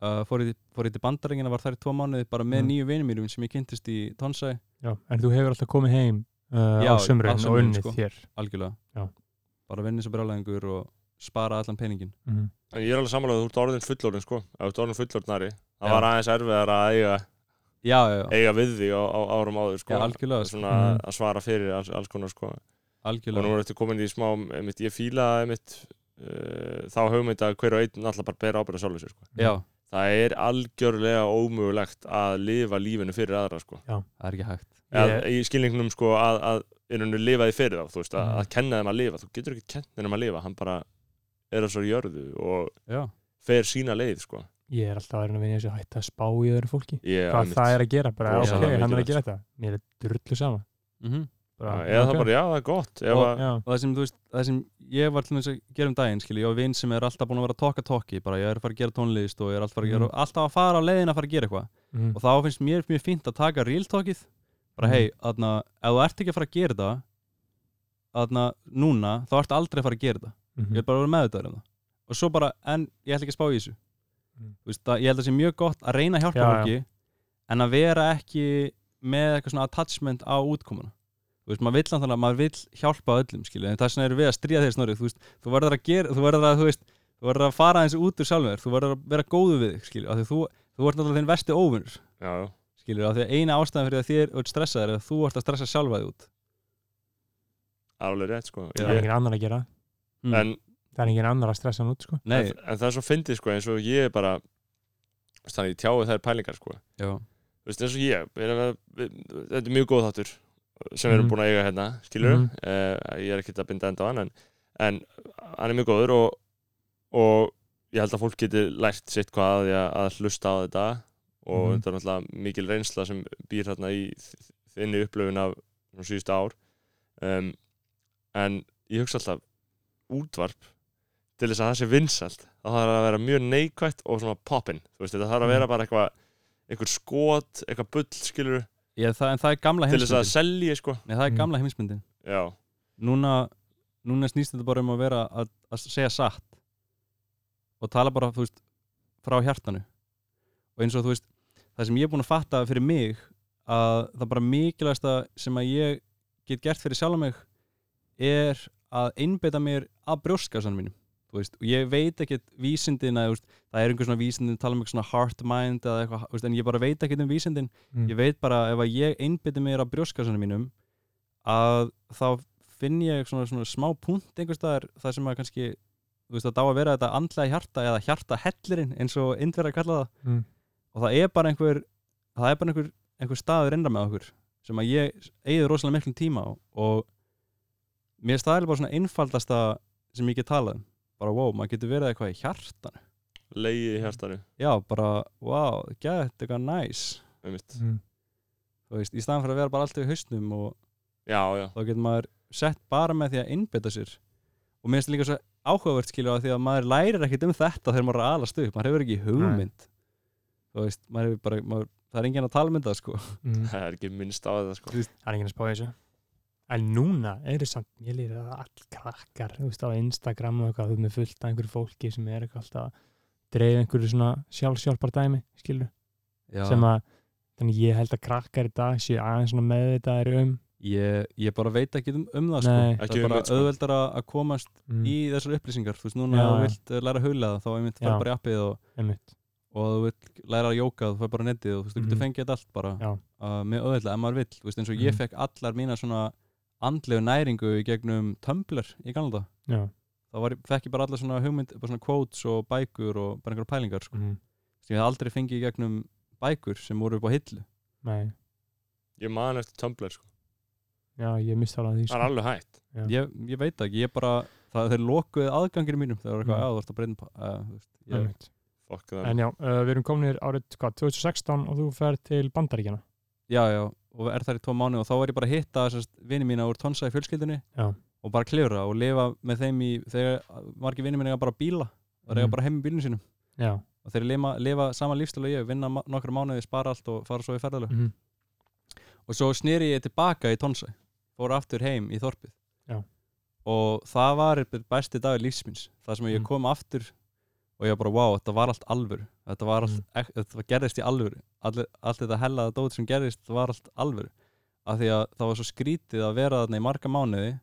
uh, fór, ég, fór ég til bandaringina var þar í tvo mánuði bara með Mhm. nýju vinum mínum sem ég kynntist í Tonsæ Já, en þú hefur alltaf komið heim uh, Já, á sömurinn á og unnið sko. þér algjörlega Já. Bara vinni svo brjálæðingur og spara allan peningin Mhm. En ég er alveg samanlega að þú ert orðin fullorðin sko. Ef þú ert orðin fullorðnari Það Já. var aðeins erfiðar að eiga, já, já, já, eiga við því á, á árum áður sko. Sko, Svona Mhm. að svara fyrir alls, alls konar sko. Og algjörlega nú er þetta komin í smá einmitt, Ég fíla einmitt uh, Þá hugmynd að hver og einn alltaf bara bera ábyrða sjálfur sér sko. Já, Það er algjörlega ómögulegt að lifa lífinu fyrir aðra sko. Það er ekki hægt. Eða, Ég- Í skilningnum sko að, að innunni lifa því fyrir þá Þú veist að, Mhm. að kenna þeim að lifa. Þú getur ekki kenna þeim að lifa Hann bara er að svo jörðu og já, fer sína leið sko. Ég er alltaf að reyna að vinja þessu að hætta að spá í öðru fólki. Ég, Hvað það er að gera, bara ok, hann er að gera þetta. Mér er drullu sama. Mhm. bara, Eða það bara, já, það er gott. Og- að, og það sem, þú veist, það sem ég var til þess að gera um daginn, skilji, ég var vinn sem er alltaf búin að vera að tokka tokki, bara ég er að fara að gera tónlist og ég er alltaf, að gera, Mhm. alltaf að fara á leiðin að fara að gera eitthvað. Mhm, og þá finnst mér mjög fínt að taka real talkið bara Mhm. hei, aðna, ef þú ert ekki að fara að gera þetta aðna, núna, þá ert aldrei að fara að gera þetta. Mhm. ég er bara að vera meðvitaður um það og svo bara, en ég ætla ekki að spá í þessu. Mhm. Veist, það, ég held að það sé mjög gott að þú veist, maður vill náttúrulega, maður vill hjálpa öllum skilju, en það sem eru við að stríða þeir snorrið þú veist, þú verður að gera, þú verður að þú veist, þú verður að fara eins út úr sjálfum þér þú verður að vera góðu við þig, skilju, af því þú þú ert náttúrulega þinn vesti óvinnur, skilju, af því að eina ástæðan fyrir að þér ert stressaður er að þú ert að stressa sjálfa þig út. Alveg rétt sko. Það er engin annar að gera. Mm. en, Það er engin annar að stressa hann út sko. Nei, en, en það er svo fyndið sko eins og ég er bara þannig ég tjái þær pælingar sko. Já, Þú veist, eins og ég, við að, við, þetta er mjög góð þáttur sem við erum Mhm. búin að eiga hérna, skilur Mhm. ég er ekkert að binda enda á hann en, en hann er mjög góður og, og ég held að fólk geti lært sitt hvað að, að, hlusta á þetta og Mhm. þetta er náttúrulega mikil reynsla sem býr hérna í þinni upplöfun af síðustu ár um, en ég hugsa alltaf útvarp til þess að það sé vinsælt það þarf að vera mjög neikvætt og svona poppin þú veist, þetta þarf að vera Mhm. bara eitthvað einhver skot, eitthvað bull, skilur ég, það, en það er gamla til þess að heimsmyndin. selja, sko. Nei, það er Mm. gamla heimsmyndin. Já, núna, núna snýst þetta bara um að vera að, að segja satt og tala bara, þú veist, frá hjartanu. Og eins og þú veist það sem ég er búin að fatta fyrir mig að það bara mikilvægsta sem að ég get gert fyrir sjálf mig er að einbeita mér að brjóskasanum mínum veist, og ég veit ekkert vísindin að, þú veist, það er einhver svona vísindin tala um eitthvað svona heart mind eða eitthvað, veist, en ég bara veit ekkert um vísindin Mm. ég veit bara ef að ég einbytti mér að brjóskasanum mínum að þá finn ég svona, svona smá punkt einhvers staðar það sem að kannski þú veist að dá að vera þetta andlega hjarta eða hjarta hellirinn eins og indverð að kalla það Mm. og það er bara einhver það er bara einhver, einhver staður innra með okkur sem að ég eigið rosalega miklum tíma og mér staðilega bara svona einfaldasta sem ég get talað um bara wow, maður getur verið eitthvað í hjartan Leiði í hjartanu. Já, bara wow, gett eitthvað næs. Einmitt. Mm. þú veist, í staðan fyrir að vera bara alltaf í hausnum og Já, já, þá getur maður sett bara með því að innbytta sér. Og mér finnst líka svo áhugavert skilur að því að maður lærir ekkit um þetta þegar maður er að alast upp, maður hefur ekki hugmynd. Þú veist, maður hefur bara maður, það er enginn að tala um þetta sko. Mm. það er ekki minnst á þetta sko. Það er enginn að spá í þessu En núna eru samt, ég lýri að all krakkar, þú veist, á Instagram og eitthvað, þú veist, með fullt af einhverju fólki sem er eitthvað alltaf að dreif einhverju svona sjálfsjálfar dæmi, skilur, Já. sem að þannig ég held að krakkar í dag séu aðeins svona meðvitaðir um ég, ég bara veit ekki um, um það sko það er bara sko. auðveldar að komast mm, í þessar upplýsingar þú veist, núna ef þú vilt eh, læra að huglega þá einmitt Já. fær bara í appið og, einmitt, og þú vilt læra að jóka þú fær bara á netið og þú veist, þú getur Mhm. fengið þetta allt bara uh, með auðveldlega, ef maður vill þú veist, eins og ég Mhm. fekk allar mína svona andlegu næringu í gegnum Tumblr í þá var, fekk ég bara allar svona hugmynd bara svona quotes og bækur og bara einhverja pælingar sko. mm, sem ég hef aldrei fengið í gegnum bækur sem voru upp á hillu. Nei, Ég man eftir Tumblr sko. já, ég misti alveg því, Það er alveg hægt. Ég, ég veit það ekki, ég bara það þeir lokuði aðgangir mínum þegar var eitthvað, Mm. já þú ert að breyna uh, veist, ég, það En já, uh, við erum kominir árið hvað, 2016 og þú fer til Bandaríkjana já, já, og er þar í tvo mánu og þá var ég bara að hitta vini mína úr tonsa í fjölskyldunni Já. og bara klifra og lifa með þeim í þegar margir vini mína eiga bara bíla og eiga Mhm. bara heim í bílinu sínum Já, og þeir lifa, lifa sama lífstil og ég vinna nokkra mánuði, spara allt og fara svo í ferðalög mm og svo snýri ég tilbaka í tonsa fór aftur heim í þorpið Já. og það var besti dagur lífsmins það sem ég Mm. kom aftur og ég bara, wow, þetta var allt alvöru þetta var allt, Mm. þetta var- gerðist í alvöru allt, allt þetta hellaða dót sem gerðist var allt alvöru af því að það var svo skrítið að vera þarna í marga mánuði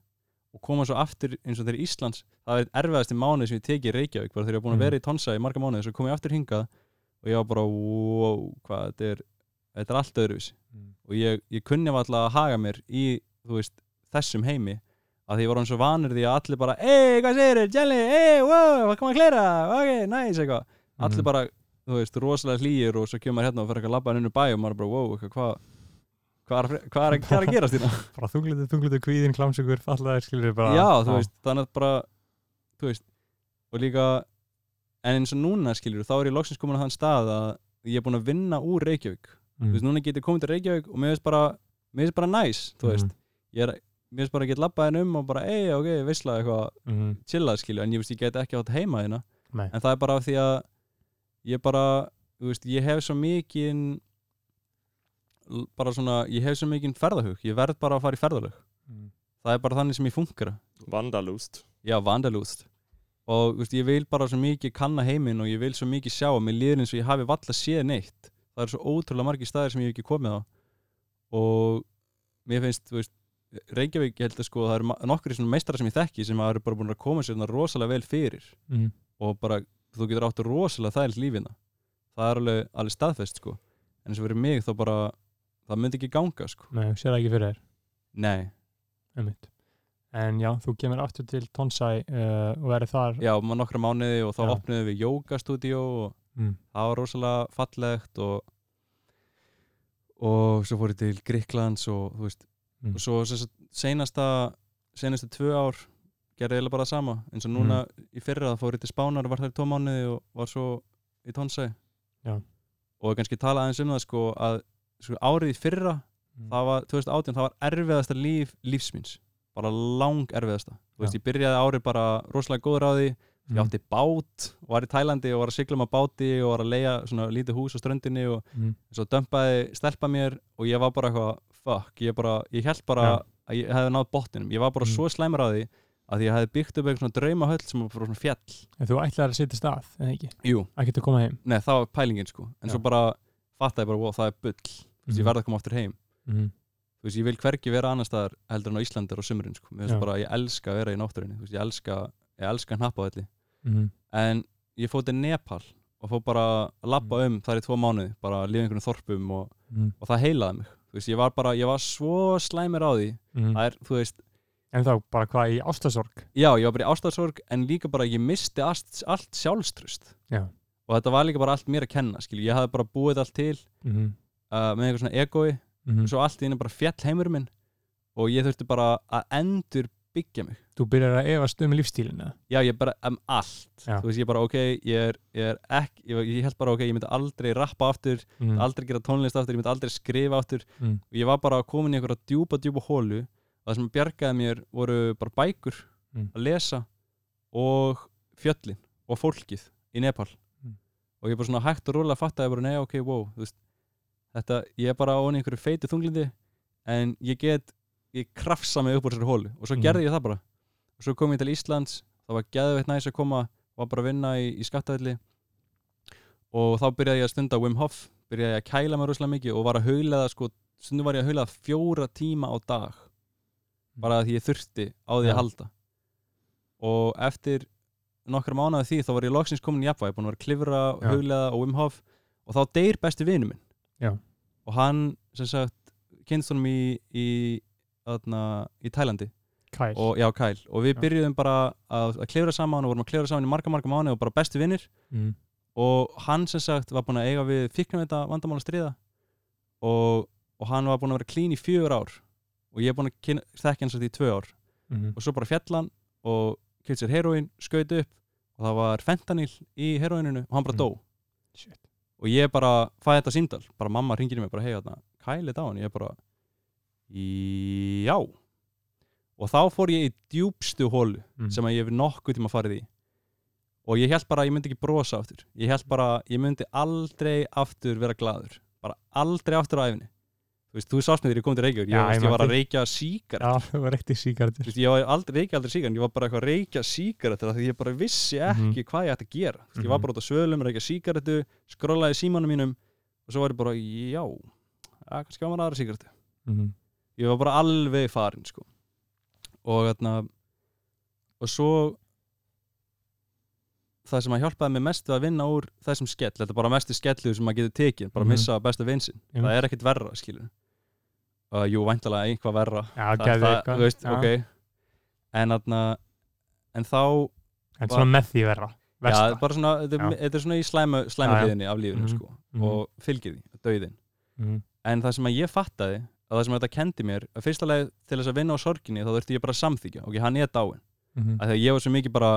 og koma svo aftur eins og þeir Íslands það var einn erfiðasti mánuð sem ég teki í Reykjavík þegar ég var búin Mm. að vera í Tonsa í marga mánuði svo kom ég aftur hingað og ég var bara, wow, hvað þetta er þetta er allt öðruvísi Mm. og ég, ég kunni alltaf að haga mér í veist, þessum heimi að því ég var hann svo vanur því að allir bara ei, hvað segir þér, Jelly, ei, wow, hvað kom að klera? Ok, nice, eitthvað. Allir Mhm. bara, þú veist, rosalega hlýir og svo kemur hérna og fyrir eitthvað labba inn í bæ og maður bara, wow, eitthvað, hvað hvað er, að hvað er, að- hvað er að gerast hérna? Bara þunglítið, þunglítið, kvíðin, klámsökur fallaðir, skilur bara já, þú veist, þannig að bara þú veist, og líka en eins og núna, skilur, þá er ég loksins komin á þann stað að ég er búin að vinna úr Reykjavík. Þú mm. veist, núna get ég komið til Reykjavík og mér finnst bara, mér finnst bara næs, þú veist. Mhm. ég er, mér finnst bara að geta labbað henn um og bara, ei, ok, veistla eitthvað. Mm. chillað, skilju, en ég veist, ég get ekki átt heima hérna, Nei. en það er bara af því að ég bara, þú veist, ég hef svo mikið bara svona, ég hef svo mikið ferðahug, ég verð bara að fara í ferðalög. Mm. það er bara þannig sem ég funkar. Vandalúst. Já, vandalúst. Og þú veist, ég vil bara svo mikið kanna heiminn og ég vil svo mikið sjá og mér líður eins og ég hafi valla séð neitt. Það er svo ótrúlega margir staðir sem ég hef ekki komið á. Og mér finnst, þú veist Reykjavík, ég held að sko, það eru svona meistara sem ég þekki sem eru bara búin að koma sér þarna rosalega vel fyrir Mm. og bara, þú getur áttu rosalega þægilt lífina það er alveg, alveg staðfest sko en eins og fyrir mig þá bara það myndi ekki ganga sko Nei, sér ekki fyrir þér nei, einmitt. En já, þú kemur aftur til Tonsai uh, og verður þar já, maður nokkra mánuði og þá Já. opnuðum við jógastúdíó og mm. það var rosalega fallegt og og svo fór ég til Gríklands og þú veist Mm. og svo seinasta senastu tvö ár gerði eiginlega bara það sama eins og núna í fyrra fór ég til Spánar var þar í tvo mánuði og var svo í Tonsei Já. og kannski tala aðeins um það sko að sko, árið í fyrra Mm. það var 2018, það var erfiðasta líf lífsmins, bara lang erfiðasta þú veist, Já. ég byrjaði árið bara rosalega góður á því, Mm. ég átti bát og var í Tælandi og var að sigla um að báti og var að leia svona lítið hús á ströndinni og mm. svo dömpaði stelpa mér og ég var bara eitthvað, fuck, ég bara ég held bara Já. að ég hefði náð botninum ég var bara Mm. svo slæmur að því að ég hefði byggt upp eitthvað svona draumahöll sem var bara svona fjall En þú ætlaði að setja stað, eða ekki? Jú, Ekki að koma heim nei, það var pælingin sko en Já. svo bara fattaði bara, wow, það er bull veist, ég Mhm. verði að koma aftur heim mm. þú veist, ég vil hvergi vera annar staðar heldur en á Íslandir og sumrin sko. finnst bara, ég elska að vera í náttúrinni veist, ég elska, ég elska hnappavelli mm. en ég fór til Nepal og fór bara að labba um þar í tvo mánuði, bara að lifa einhvern þorpum og, Mm. og það heilaði mig þú veist, ég var bara, ég var svo slæmur á því Mm. það er, þú veist, En þá bara hvað í ástasorg já, ég var bara í ástæðsorg en líka bara, ég misti allt, allt sjálfstrust Já. og þetta var líka bara allt mér að kenna, skilju, ég hafði bara búið allt til mm. uh, með eitthvað svona egoi Mm. og svo allt í einu bara fjall heimur minn og ég þurfti bara að endur byggja mig Þú byrjar að efast um lífstílina já ég bara um allt Já. þú veist ég bara ok ég er, ég er ekki ég, ég held bara ok ég myndi aldrei rappa aftur mm. aldrei gera tónlist aftur ég myndi aldrei skrifa aftur Mm. og ég var bara komin í einhverja djúpa djúpa hólu og það sem bjargaði mér voru bara bækur Mm. að lesa og fjöllin og fólkið í Nepal Mm. og ég bara svona hægt og rólega fattaði bara nei ok wow veist, þetta ég er bara á einhverju feitu þunglindi en ég get ég krafsa mig upp úr þessari hólu og svo Mm. gerði ég það bara. Og svo kom ég til Íslands það var geðveitt næs að koma var bara að vinna í, í skattaðli og þá byrjaði ég að stunda Wim Hof byrjaði ég að kæla mig rosalega mikið og var að haulega sko, stundum var ég að haulega fjóra tíma á dag. Bara því ég þurfti á því að halda. Og eftir nokkra mánuði því þá var ég loksins komin í jafnvæg búin að vera klifra, Já. haulega og Wim Hof. Og þá deyr besti vinu minn. Já. og hann sem sagt kynst honum í í, þarna, í Tælandi Kæl og, já, Kæl, og við Já. byrjuðum bara að, að klifra saman og vorum að klifra saman í marga marga mánu og bara besti vinnir mm. og hann sem sagt var búin að eiga við fíknum þetta vandamál að stríða og, og hann var búin að vera klín í fjögur ár og ég er búin að kynna- þekka hans í tvö ár Mm. og svo bara fjallan og kynnt sér heroín, skaut upp og það var fentanyl í heroíninu og hann bara Mm. dó Shit. og ég bara fæði þetta síndal bara mamma ringir í mig bara hei kælið á hann ég bara já. Og þá fór ég í djúpstu hólu Mm. sem að ég hef nokkuð tíma farið í. Og ég held bara að ég myndi ekki brosa aftur. Ég held bara að ég myndi aldrei aftur vera gladur bara aldrei aftur á æfni þú veist, þú sást mig þegar ég kom til Reykjavík. Ég, ég var að reykja síkar Já, það var Þú veist, ég var aldrei reykja aldrei síkar ég var bara eitthvað að reykja síkaretur því ég bara vissi ekki Mhm. hvað ég ætti að gera. Þú veist, ég var Mhm. bara út á svölum, reykja síkaretu skrollaði símanum mínum og svo var ég bara, já kannski var maður aðra síkaretu mm. Ég var bara alveg farin sko. og þarna og svo það sem að hjálpaði mig mest að vinna úr þessum skell, þetta er bara mesti skellu sem maður getur tekið, bara Mhm. missa besta vinsinn Einmitt. það er ekkit verra, skilur uh, jú, væntalega einhvað verra Já, það, gæði það, þú veist, Já. ok en þarna en þá, En svona með því verra já, svona þetta, er- þetta er svona í slæmu, slæmu hliðinni af lífinu, Mhm, sko mhm. og fylgir því, döiðin mm. en það sem að ég fattaði að það sem þetta kendi mér, að fyrsta leið til þess að vinna á sorginni, þá þurfti ég bara að samþykja ok, hann er dáinn, Mm. því að ég var svo mikið bara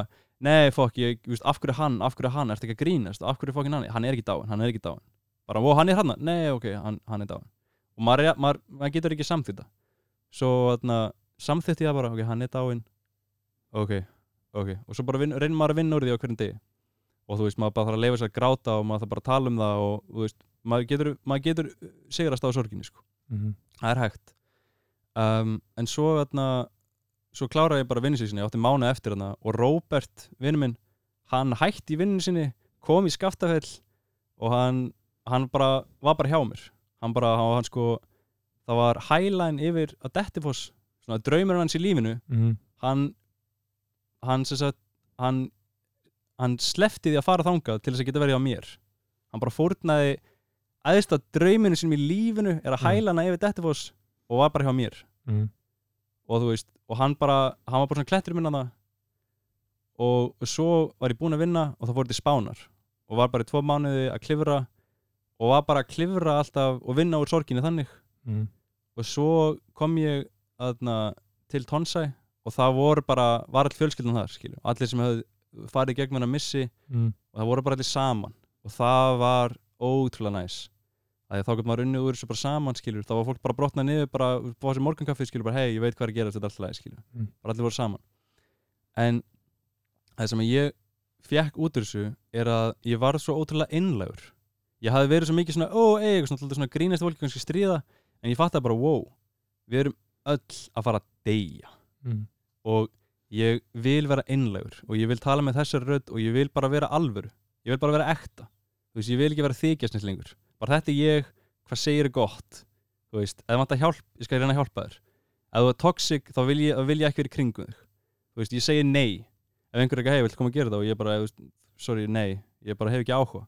nei, fokk, ég, veist, af hverju hann, af hverju hann ertu ekki að grínast, af hverju fokkin hann hann er ekki dáinn, hann er ekki dáinn. Bara, ó, hann er hann, nei, ok, hann, hann er dáinn. Og maður, er- maður, maður getur ekki samþykta svo, samþykti ég bara ok, hann er dáinn. Ok, ok, og svo bara vin, reynir maður að vinna úr því á hverjum degi. Og þú veist, maður bara þarf að leifa sér að gráta og maður þarf bara að tala um það og þú veist, maður getur, maður getur sigrast á sorginni, sko. Mm. Það er hægt. Um, en svo þarna svo kláraði ég bara vinnu sinni, ég átti mánu eftir þarna og Róbert, vinnu minn hann hætti í vinnu sinni, kom í skaftafell og hann hann bara, var bara hjá mér. Hann bara, hann, hann sko það var highline yfir að Dettifoss svona draumur hans í lífinu. Mm. hann hann sem sagt hann, hann slefti því að fara þangað til þess að geta verið á mér. Hann bara fórnaði æðist að drauminu sem í lífinu er að Mm. hæla hana yfir Dettifoss og var bara hjá mér Mm. og þú veist, og hann bara hann var bara svona klettur minna það og svo var ég búinn að vinna og það fór til Spánar og var bara í tvo mánuði að klifra og var bara að klifra alltaf og vinna úr sorginni þannig Mm. og svo kom ég aðna, til Tonsæ og það voru bara, var all fjölskyldan þar skilju, allir sem hefðu farið gegn mér að missi Mm. og það voru bara allir saman og það var ótrúlega næs að þá getur maður unnið úr þessu bara saman skilur, þá var fólk bara brotnað niður bara búið þessi morgunkaffi skilur, bara hei, ég veit hvað er að gera þetta alltaf læg skilur, Mm. bara allir voru saman. En það sem ég fekk út úr þessu er að ég var svo ótrúlega innlegur ég hafði verið svo mikið svona, ó, ei, eitthvað svona, svona grínast fólki kannski stríða, en ég fattaði bara, wow við erum öll að fara að deyja. Mm. og ég vil vera innlegur og ég vil tala með þessar rödd og ég vil bara vera alvöru. Ég vil bara vera ekta. Þú veist, ég vil ekki vera þykjastnins lengur bara þetta er ég, hvað segir er gott? Þú veist, ef það vantar hjálp, ég skal reyna að hjálpa þér. Ef þú er toxic, þá vil ég, vil ég ekki vera í kringum þig. Þú veist, ég segi nei. Ef einhver er ekki, hei, viltu koma að gera það og ég bara, veist, sorry, nei. Ég bara hef ekki áhuga.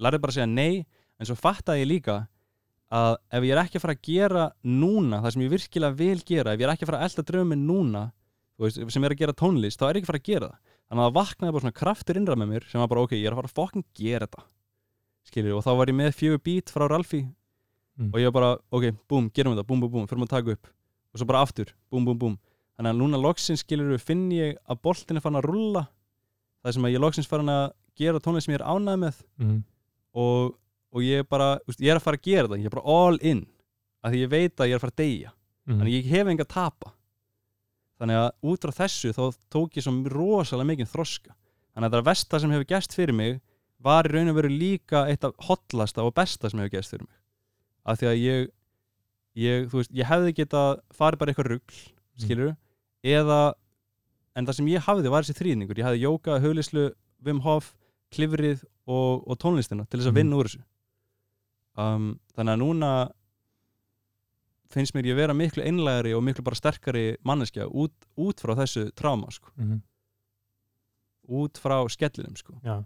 Lærði bara að segja nei, en svo fattaði ég líka að ef ég er ekki að fara að gera núna, það sem ég virkilega vil gera ef ég er ekki að fara að elda drömmin núna veist, sem er að gera tónlist, þá er ég ekki að fara að gera það. Þannig að það vaknaði bara svona kraftur innra með mér sem var bara, ok, ég er að fara að fokkin gera þetta skilur, og þá var ég með fjögur bít frá Ralfi. Mm. og ég var bara, ok, búm, gerum þetta, búm, búm, búm fyrir að taka upp, og svo bara aftur búm, búm, búm, þannig að núna loksins skilur finn ég að boltin er fann að rulla það sem að ég loksins farin að gera tónlist sem ég er ánægð með. Mhm. og, og ég bara, þú veist, ég er að fara að gera þetta ég er bara all in, af því ég veit að ég er að fara að deyja. Mhm. þannig að ég hef enga að tapa. Þannig að út frá þessu þá tók ég svo rosalega mikið þroska. Þannig að það versta sem hefur gæst fyrir mig var í raun og veru líka eitt af hotlasta og besta sem hefur gæst fyrir mig af því að ég, ég þú veist, ég hefði geta farið bara eitthvað rugl skilur eða en það sem ég hafði var þessi þrýningur ég hafði jóka, huglislu, Wim Hof klifrið og, og tónlistina til þess að Mhm. vinna úr þessu um, þannig að núna finnst mér ég vera miklu einlægari og miklu bara sterkari manneskja út, út frá þessu tráma sko. Mhm. út frá skellinum sko. Já,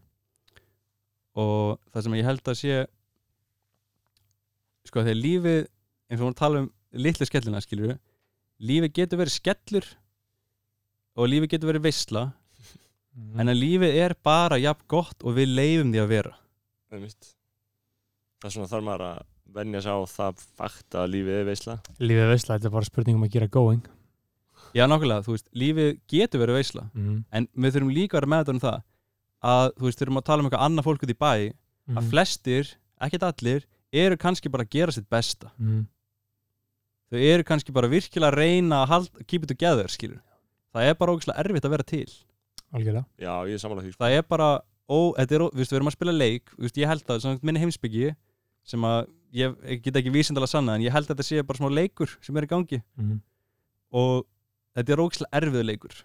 og það sem ég held að sé sko þegar lífið eins og við vorum að tala um litlu skellina skilur lífið getur verið skellur og lífið getur verið veisla Mhm. en að lífið er bara jafn gott og við leifum því að vera Einmitt. Það er svona þarf maður að venja sig á það fakt að lífið er veisla Lífið veistla, þetta er bara spurning um að gera going já nákvæmlega, þú veist, lífið getur verið veisla mm. en við þurfum líka að vera með þetta um það að þú veist, þurfum að tala um eitthvað annað fólk út í bæ Mhm. að flestir, ekkert allir eru kannski bara að gera sitt besta mm. þau eru kannski bara virkilega að reyna að halda, keep it together, skilur það er bara ógeðslega erfitt að vera til Algjörlega Já, ég er samanlega því sko. það er bara, ó, þetta er, ó- þú veist, við erum að spila leik þú veist, ég held að, svona minni heimsbyggi sem að, ég, ég get ekki vísindalega sanna en ég held að þetta sé bara smá leikur sem er í gangi mm. og þetta er ógeðslega erfið leikur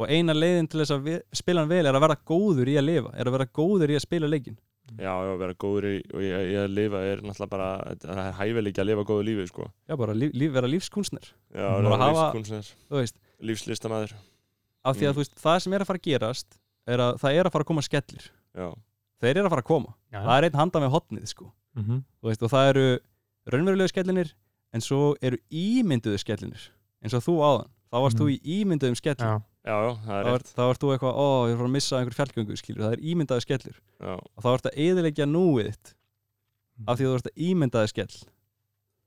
og eina leiðin til þess að vi, spila hann vel er að vera góður í að lifa er að vera góður í að spila leikin Já, já, að vera góður í og ég, ég að lifa er náttúrulega bara það er hæfileiki að lifa góðu lífi sko. já, bara líf, líf, vera lífskunstner Já, Bara vera lífskunstner, þú veist, lífslistamæður af því að Mm. þú veist, það sem er að fara að gerast er að það er að fara að koma skellir. Já, þeir eru að fara að koma, Já. það er einn handa með hotnið sko. mm Þú veist, og það eru raunverulegu skellinir en svo eru ímynduðu skellinir eins og þú áðan, þá varst Mhm. þú í ímynduðum skellin Já, já, já, það er þá, rétt. þá varst þú eitthvað, ó, ég er að fara að missa einhver fjallgöngu skilur, það er ímyndaðu skellur. Já, og þá varst að eðilegja núið þitt af því þú varst að ímyndaðu skell.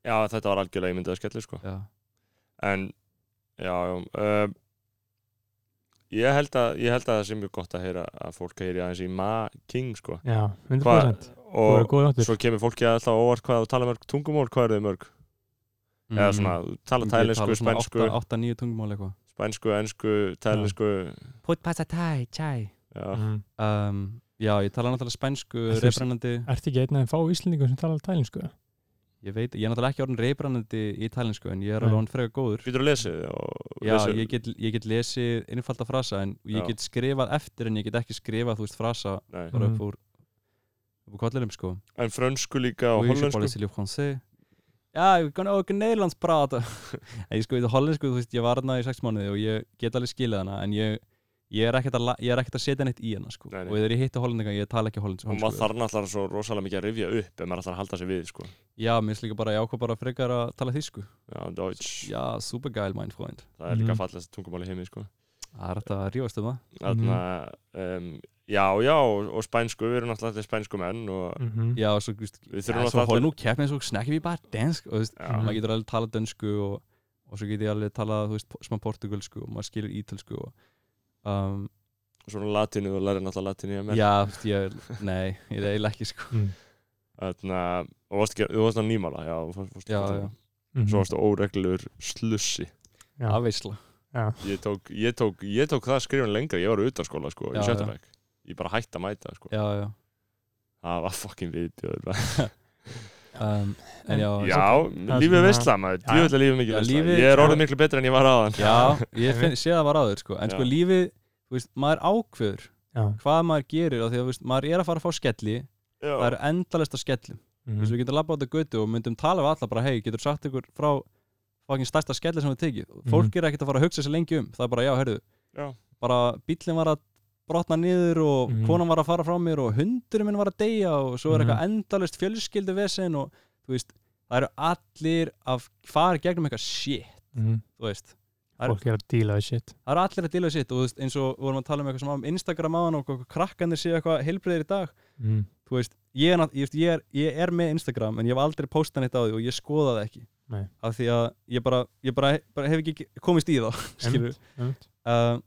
Já þetta var algjörlega ímyndið að skelli sko. já, En, já, já uh, Ég held að ég held að það sé mjög gott að heyra að fólk heyri aðeins í Ma King sko. já, 100% Hvað- Þú eru og svo kemur fólki alltaf óvart hvað þú tala mörg tungumál, hvað eru þau mörg? Eða svona, þú tala tælensku, spænsku. 8-9 tungumál eitthvað. Spænsku, ensku, tælensku. Put pasta chai. Já, mm. um, Já, ég tala náttúrulega spænsku, En þú- reybrannandi Ertu ekki einn af þeim fá íslendingur sem tala tælinsku? Ég veit, ég er náttúrulega ekki orðin reybrannandi í tælensku en ég er alveg orðin freka góður. Býtur að lesið og Já, ég get, ég get lesið innfalda frasa en ég Já. get skrifað eftir en ég get ekki skrifað, þú veist, frasa bara upp Mhm. úr upp úr kollinum, sko. En frönsku líka og hollensku Já, ég kann ook Nederlands prata En ég sko, það hollensku, þú veist, ég var þarna í sex mánuði og ég get alveg skilið hana en ég, ég er ekkert að, er að setja neitt í hana, sko Nei, nei. og þegar ég hitti hollendinga, ég tala ekki hollensku og maður þarf náttúrulega svo rosalega mikið að rifja upp ef maður ætlar að halda sig við sko. Já, mér finnst líka bara, ég ákvað bara frekar að tala þýsku Já, Deutsch, Já, super geil, mein Freund það er líka Mhm. fallegast tungumál í heimi sko. Það er þetta að rífast um það um, já, já, og, og spænsku, við erum náttúrulega allir spænsku menn og Mm Já, og svo, þú veist, ja, svo hold nú með svo snakkar við bara dansk og þú veist, Já. maður getur alveg talað dönsku og, og svo getur ég alveg talað, þú veist, smá portugalsku og maður skilur ítölsku og um, svona latinu og lærir náttúrulega latinu í MR Já, þú veist, ég, nei, ég er eiginlega ekki, sko mm. Þarna, og varst þú varst á nýmála já, þú fórst- Já, já. Mhm. svo varstu óreglur slussi Já, veistla já, ég tók, ég tók, ég tók það skrifin lengra ég var utan skóla sko, Já, í já. Ég bara hætti að mæta sko. Já, já. Það var fucking viðbjöður um, En já, já, er lífið veistla maður, er lífið mikið veistla ég er orðið miklu betur en ég var aðan Já, ég finn, sé það var áður, sko. En sko, lífið, þú veist, maður ákveður já, hvað maður gerir og því að, þú veist, maður er að fara að fá skelli. Það eru endalist að skellum Þú veist, við getum labbað á þetta götu og myndum tala við alla bara, hei, getur sagt ykkur frá fucking stærsta skelli sem við tekið? Fólk er ekkert að fara að hugsa sér lengi um. Það er bara, já, heyrðu, Já. bara bíllinn var að brotna niður og Mhm. konan var að fara frá mér og hundurinn minn var að deyja og svo er Mhm. eitthvað endalust fjölskyldu vesen og þú veist, það eru allir að fara gegnum eitthvað shit, Mhm. þú veist Það er- fólk er eru allir að díla við sitt og veist, eins og vorum að tala um eitthvað sem á Instagram áðan og krakkanir séu eitthvað heilbreyðir í dag Mhm. þú veist, ég er, ég, er, ég er með Instagram en ég hef aldrei postað neitt á því og ég skoða það ekki Nei. af því að ég bara, ég bara, bara hef ekki komist í þá Einmitt. uh,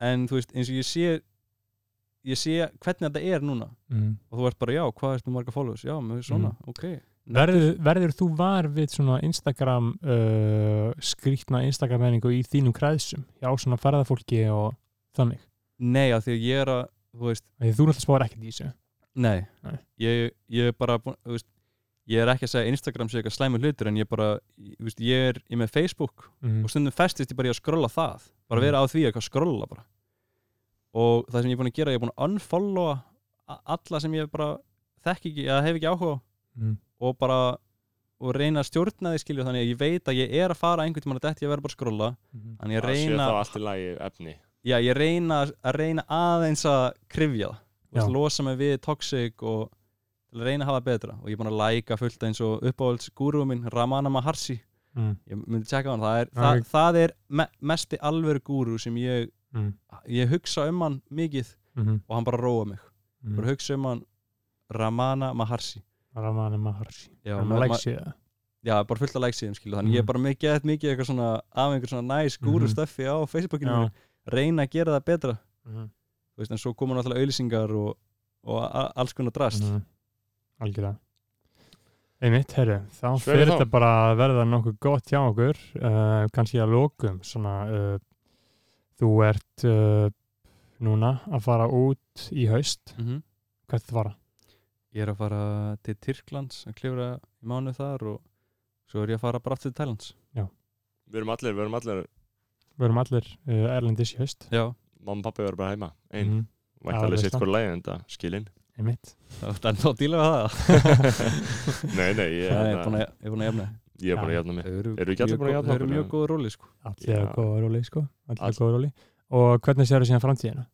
en þú veist, eins og ég sé ég sé hvernig þetta er núna. Mhm. og þú ert bara, já, hvað ertu marga followers? Já, með svona, ok. Verður, verður þú var við svona Instagram uh, skrýtna Instagram menningu í þínum kræðsum hjá svona ferðafólki og þannig? Nei, af því að ég er að, þú veist þú náttúrulega spáir ekkert í þessu. Nei, Nei. Ég, ég er bara veist, ég er ekki að segja að Instagram sé eitthvað slæmu hlutur en ég bara, veist, ég er, ég með Facebook mm. og stundum festist ég bara í að skrolla það bara Mhm. vera á því eitthvað skrolla bara og það sem ég er búin að gera, ég er búin að unfollowa alla sem ég bara þekk ekki, eða hef ekki áhuga á Mm. og bara og reyna að stjórna því skilju þannig að ég veit að ég er að fara einhvern tímann að detti að vera bara að skrolla Mhm. þannig ég Það sé reyna, þá allt í lagi efni já, ég reyna að reyna aðeins að krifja það Þú veist, Já. losa mig við toxic og til að reyna að hafa betra og ég er búin að læka fullt eins og uppáhalds gúruum minn Ramana Maharshi Mm. ég myndi tjekka á hann, það er, það, ég- það er me, mesti alvöru gúru sem ég Mm. ég hugsa um hann mikið Mhm. og hann bara róa mig Mm. bara hugsa um hann Ramana Maharshi Ramana Maharshi já, ma- maður ma- læksið það já, bara fullt að læksíðum skilu þannig ég er Mhm. bara mikið, gett mikið eitthvað svona af einhver svona næs gúru Mhm. stöffi á Facebookinu Já. reyna að gera það betra Mhm. Þú veist, en svo koma náttúrulega auðlýsingar og, og alls konar drast Mhm. Algjörlega Einmitt, herru, þá fyrir þetta bara að verða nokkuð gott hjá okkur uh, kannski að lokum svona uh, þú ert uh, núna að fara út í haust. Mm hvert það fara? ég er að fara til Tyrklands að klifra í mánuð þar og svo er ég að fara bara aftur til Thailands Við erum allir, við erum allir Við erum allir uh, erlendis í haust. Já, Mamma og pappi verður bara heima Einn, Já, alveg veist sitt hvort lagi en þetta skilin. Einmitt. Það er við það. Nei, nei, ég, er hérna, búin að, að jafna ég er bara Já. að mig þau eru, ekki allir mjög búin að jafna þau eru mjög eða? góð róli sko. Allir að Já. góða róli sko Allir All- að góða róli Og hvernig séu síðan framtíðina?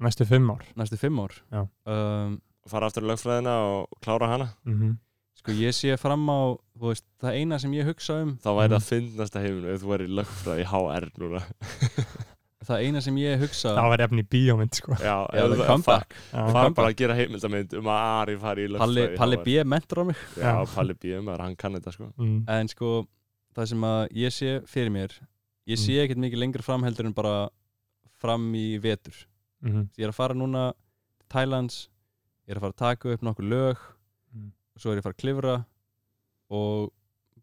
Næstu fimm ár næstu fimm ár Já. um, Fara aftur í lögfræðina og klára hana mm sko ég sé fram á þú veist, það eina sem ég hugsa um Þá væri það fyndnasta heiminu ef þú væri í lögfræði í HR núna það eina sem ég hugsa Það var efni í bíómynd sko Já, Já, the þú- comeback. Já. Fara bara að gera heimildamynd um að Ari fari í lögfræði Palli. B. mentor á mig Já, Já. Palli B. maður, hann kann þetta sko mm. en sko það sem að ég sé fyrir mér ég sé ekkert mikið lengur fram heldur en bara fram í vetur Mm ég er að fara núna til Thailands ég er að fara að taka upp nokkur lög Mm. og svo er ég að fara að klifra og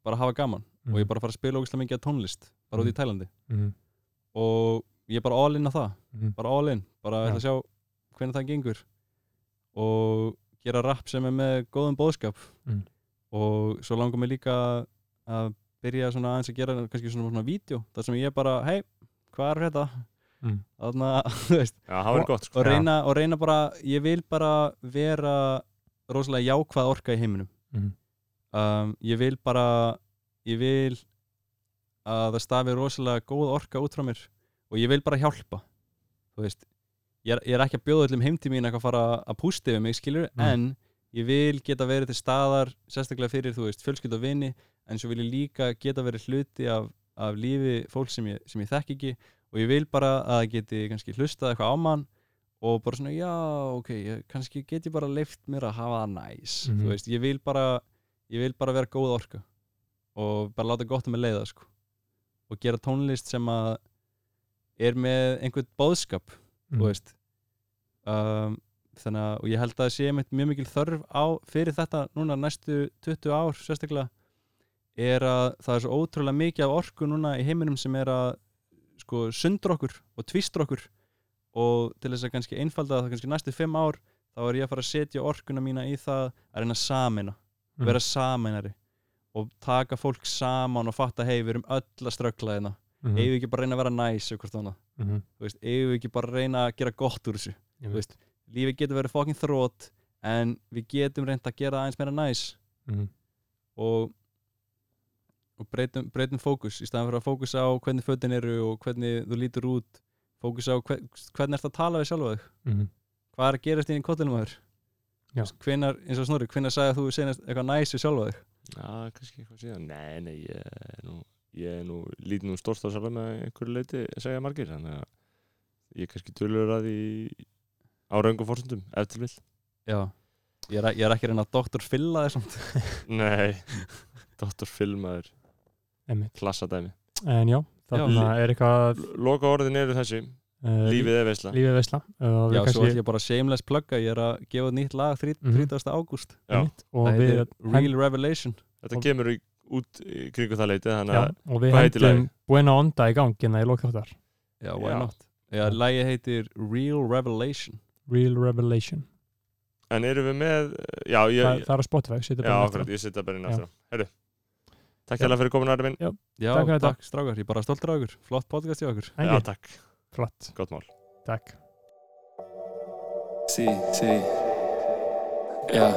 bara hafa gaman og ég er bara að fara að spila ógislega mikið tónlist bara út í Mm. Tælandi mm. og ég er bara all in á það Mm. bara all in, bara Já. ætla að sjá hvernig það gengur og gera rap sem er með góðum bóðskap Mm. og svo langar mig líka að byrja svona aðeins að gera kannski svona svona vídeo, þar sem ég bara hei, hvað er þetta? Mm. Þannig að, þú veist, það verður gott sko og reyna, og reyna bara ég vil bara vera rosalega jákvæð orka í heiminum Mm. um, ég vil bara ég vil að það stafi rosalega góð orka út frá mér og ég vil bara hjálpa þú veist ég er, ég er ekki að bjóða öllum heimti mín eitthvað að fara að pústi við mig skilur Mm. en ég vil geta verið til staðar sérstaklega fyrir þú veist fjölskyld og vini en svo vil ég líka geta verið hluti af, af lífi fólk sem ég, sem ég þekk ekki og ég vil bara að það geti kannski hlustað eitthvað á mann og bara svona já ok, ég, kannski get ég bara leift mér að hafa það næs Mhm. þú veist, ég vil bara ég vil bara vera góð orka og bara láta gott um að leiða sko. og gera tónlist sem að er með einhvern bóðskap Mm. þú veist um, þannig að og ég held að það sé mjög mikil þörf á fyrir þetta núna næstu 20 ár sérstaklega er að það er svo ótrúlega mikið af orku núna í heiminum sem er að sko sundur okkur og tvistur okkur og til þess að kannski einfalda það kannski næstu 5 ár þá er ég að fara að setja orkuna mína í það að reyna samina Mm. vera sameinari og taka fólk saman og fatta hei við erum öll að ströggla hérna Mhm. eigum við ekki bara að reyna að vera næs Mhm. Þú veist, eigum við ekki bara að reyna að gera gott úr þessu þú veist, lífið getur verið fokkin þrótt en við getum reynd að gera aðeins meira næs Mhm. og, og breytum, breytum fókus í staðan fyrir að fókusa á hvernig fötin eru og hvernig þú lítur út fókusa á hver, hvernig ert að tala við sjálfa þig Mhm. hvað er að gerast inn í kottinum að þér Já. hvenar, eins og snorri, hvenar sagði að þú senast eitthvað næs við sjálfa þig Já, kannski eitthvað síðan Nei, nei, ég er nú Ég er nú, lít nú stórt á sjálf með einhverju leiti segja margir Þannig að ég er kannski tölur að því á raungum fórsöndum, ef til vill já, ég er, ég er ekki reyna að doktor fylla þér samt Nei, Dr. Filmaður Einmitt. Klassadæmi en já, þarna er eitthvað Loka orðin eru þessi uh, Lífið er veisla lífið veisla og við já, svo ætlum ég bara shameless plugga ég er að gefa nýtt lag 30. Mhm. 30. ágúst Já. einmitt, og það við Real Revelation Þetta Og- kemur í, út í kringu það leiti Þannig já, að hvað heitir lagið? Buena Onda í gangina í lokþáttar já, why Já. not já, lagið heitir Real Revelation Real Revelation En erum við með Já, ég, það, það er á Spotify setja já bara eftir á. ég setja bara inn Já. aftur á. Herru Takk Já. hérlega fyrir komin Ari minn já, Takk fyrir takk, þetta. strákar, ég er bara stoltur af ykkur flott podcast ykkur Thank Já, takk, flott, gott mál takk Sí, sí. Yeah.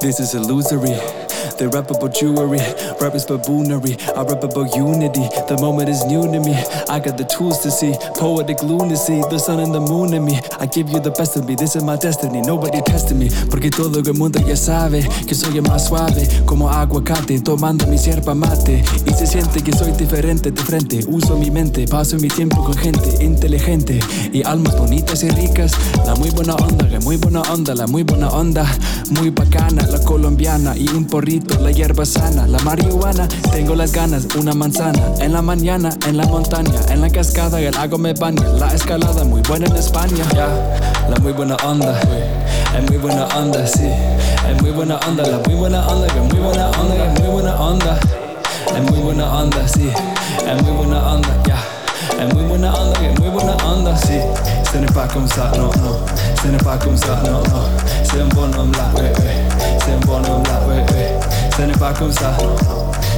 This is illusory. They rap about jewelry, rap is baboonery. I rap about unity. The moment is new to me. I got the tools to see poetic lunacy. The sun and the moon in me. I give you the best of me. This is my destiny. Nobody testing me. Porque todo el mundo ya sabe que soy el más suave. Como aguacate, tomando mi sierva mate. Y se siente que soy diferente de frente. Uso mi mente, paso mi tiempo con gente inteligente. Y almas bonitas y ricas. La muy buena onda, la muy buena onda, la muy buena onda. Muy bacana, la colombiana. Y un porrito, la hierba sana. La marihuana, tengo las ganas. Una manzana. En la mañana, en la montaña. En la cascada, el lago me baña. La escalada, muy buena en España. Ya, la muy buena onda. Es muy buena onda, sí. Es muy buena onda, la muy buena onda. Que muy buena onda, que muy buena onda. Es muy buena onda, sí. Es muy buena onda, ya. Es muy buena onda, que muy buena onda, sí. Ce n'est pas comme ça, non, non. Ce n'est pas comme ça, non, non. C'est un bonhomme là, ouais, un. Ce n'est pas comme ça.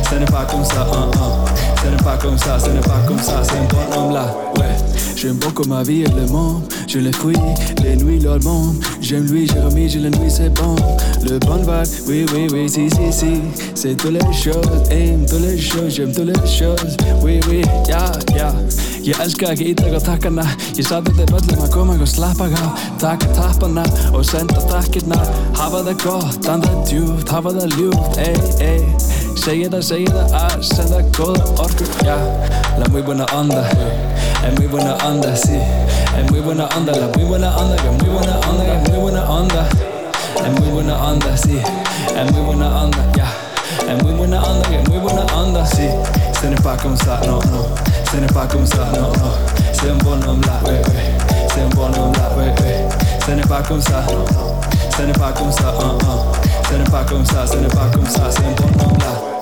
Ce n'est pas comme ça, hein, hein. N'est pas comme ça, ce n'est pas comme ça, c'est un bonhomme là, ouais. J'aime beaucoup ma vie et le monde. Je les fouille, les nuits, le monde. J'aime lui, j'ai remis, je le nuit, c'est bon. Le bon vibe, oui, oui, oui, si, si, si. C'est toutes les choses, aime toutes les choses, j'aime toutes les choses. Oui, oui, ja, ja. Ég elska ekki ítaka takkana Ég saði þeim öllum að koma og slappa á Taka tappana og senda takkirna Hafa það gott, anda djúpt Hafa það ljúft, ey, ey Segja það, segja það að senda góða orku Ja, la muy buena onda Es muy buena onda, sí Es muy buena onda, la muy buena onda Que muy buena onda, que muy buena onda Es muy buena onda, sí Es muy buena onda, ya Es muy buena onda, que muy buena onda, sí Ce n'est pas comme ça, non, non Ce n'est pas comme ça, non, non C'est un bonhomme là, ouais, ouais C'est un bonhomme là, ouais, ouais Ce n'est pas comme ça, non, non Ce n'est pas comme ça, hein, hein Ce n'est pas comme ça, ce n'est pas comme ça C'est un bonhomme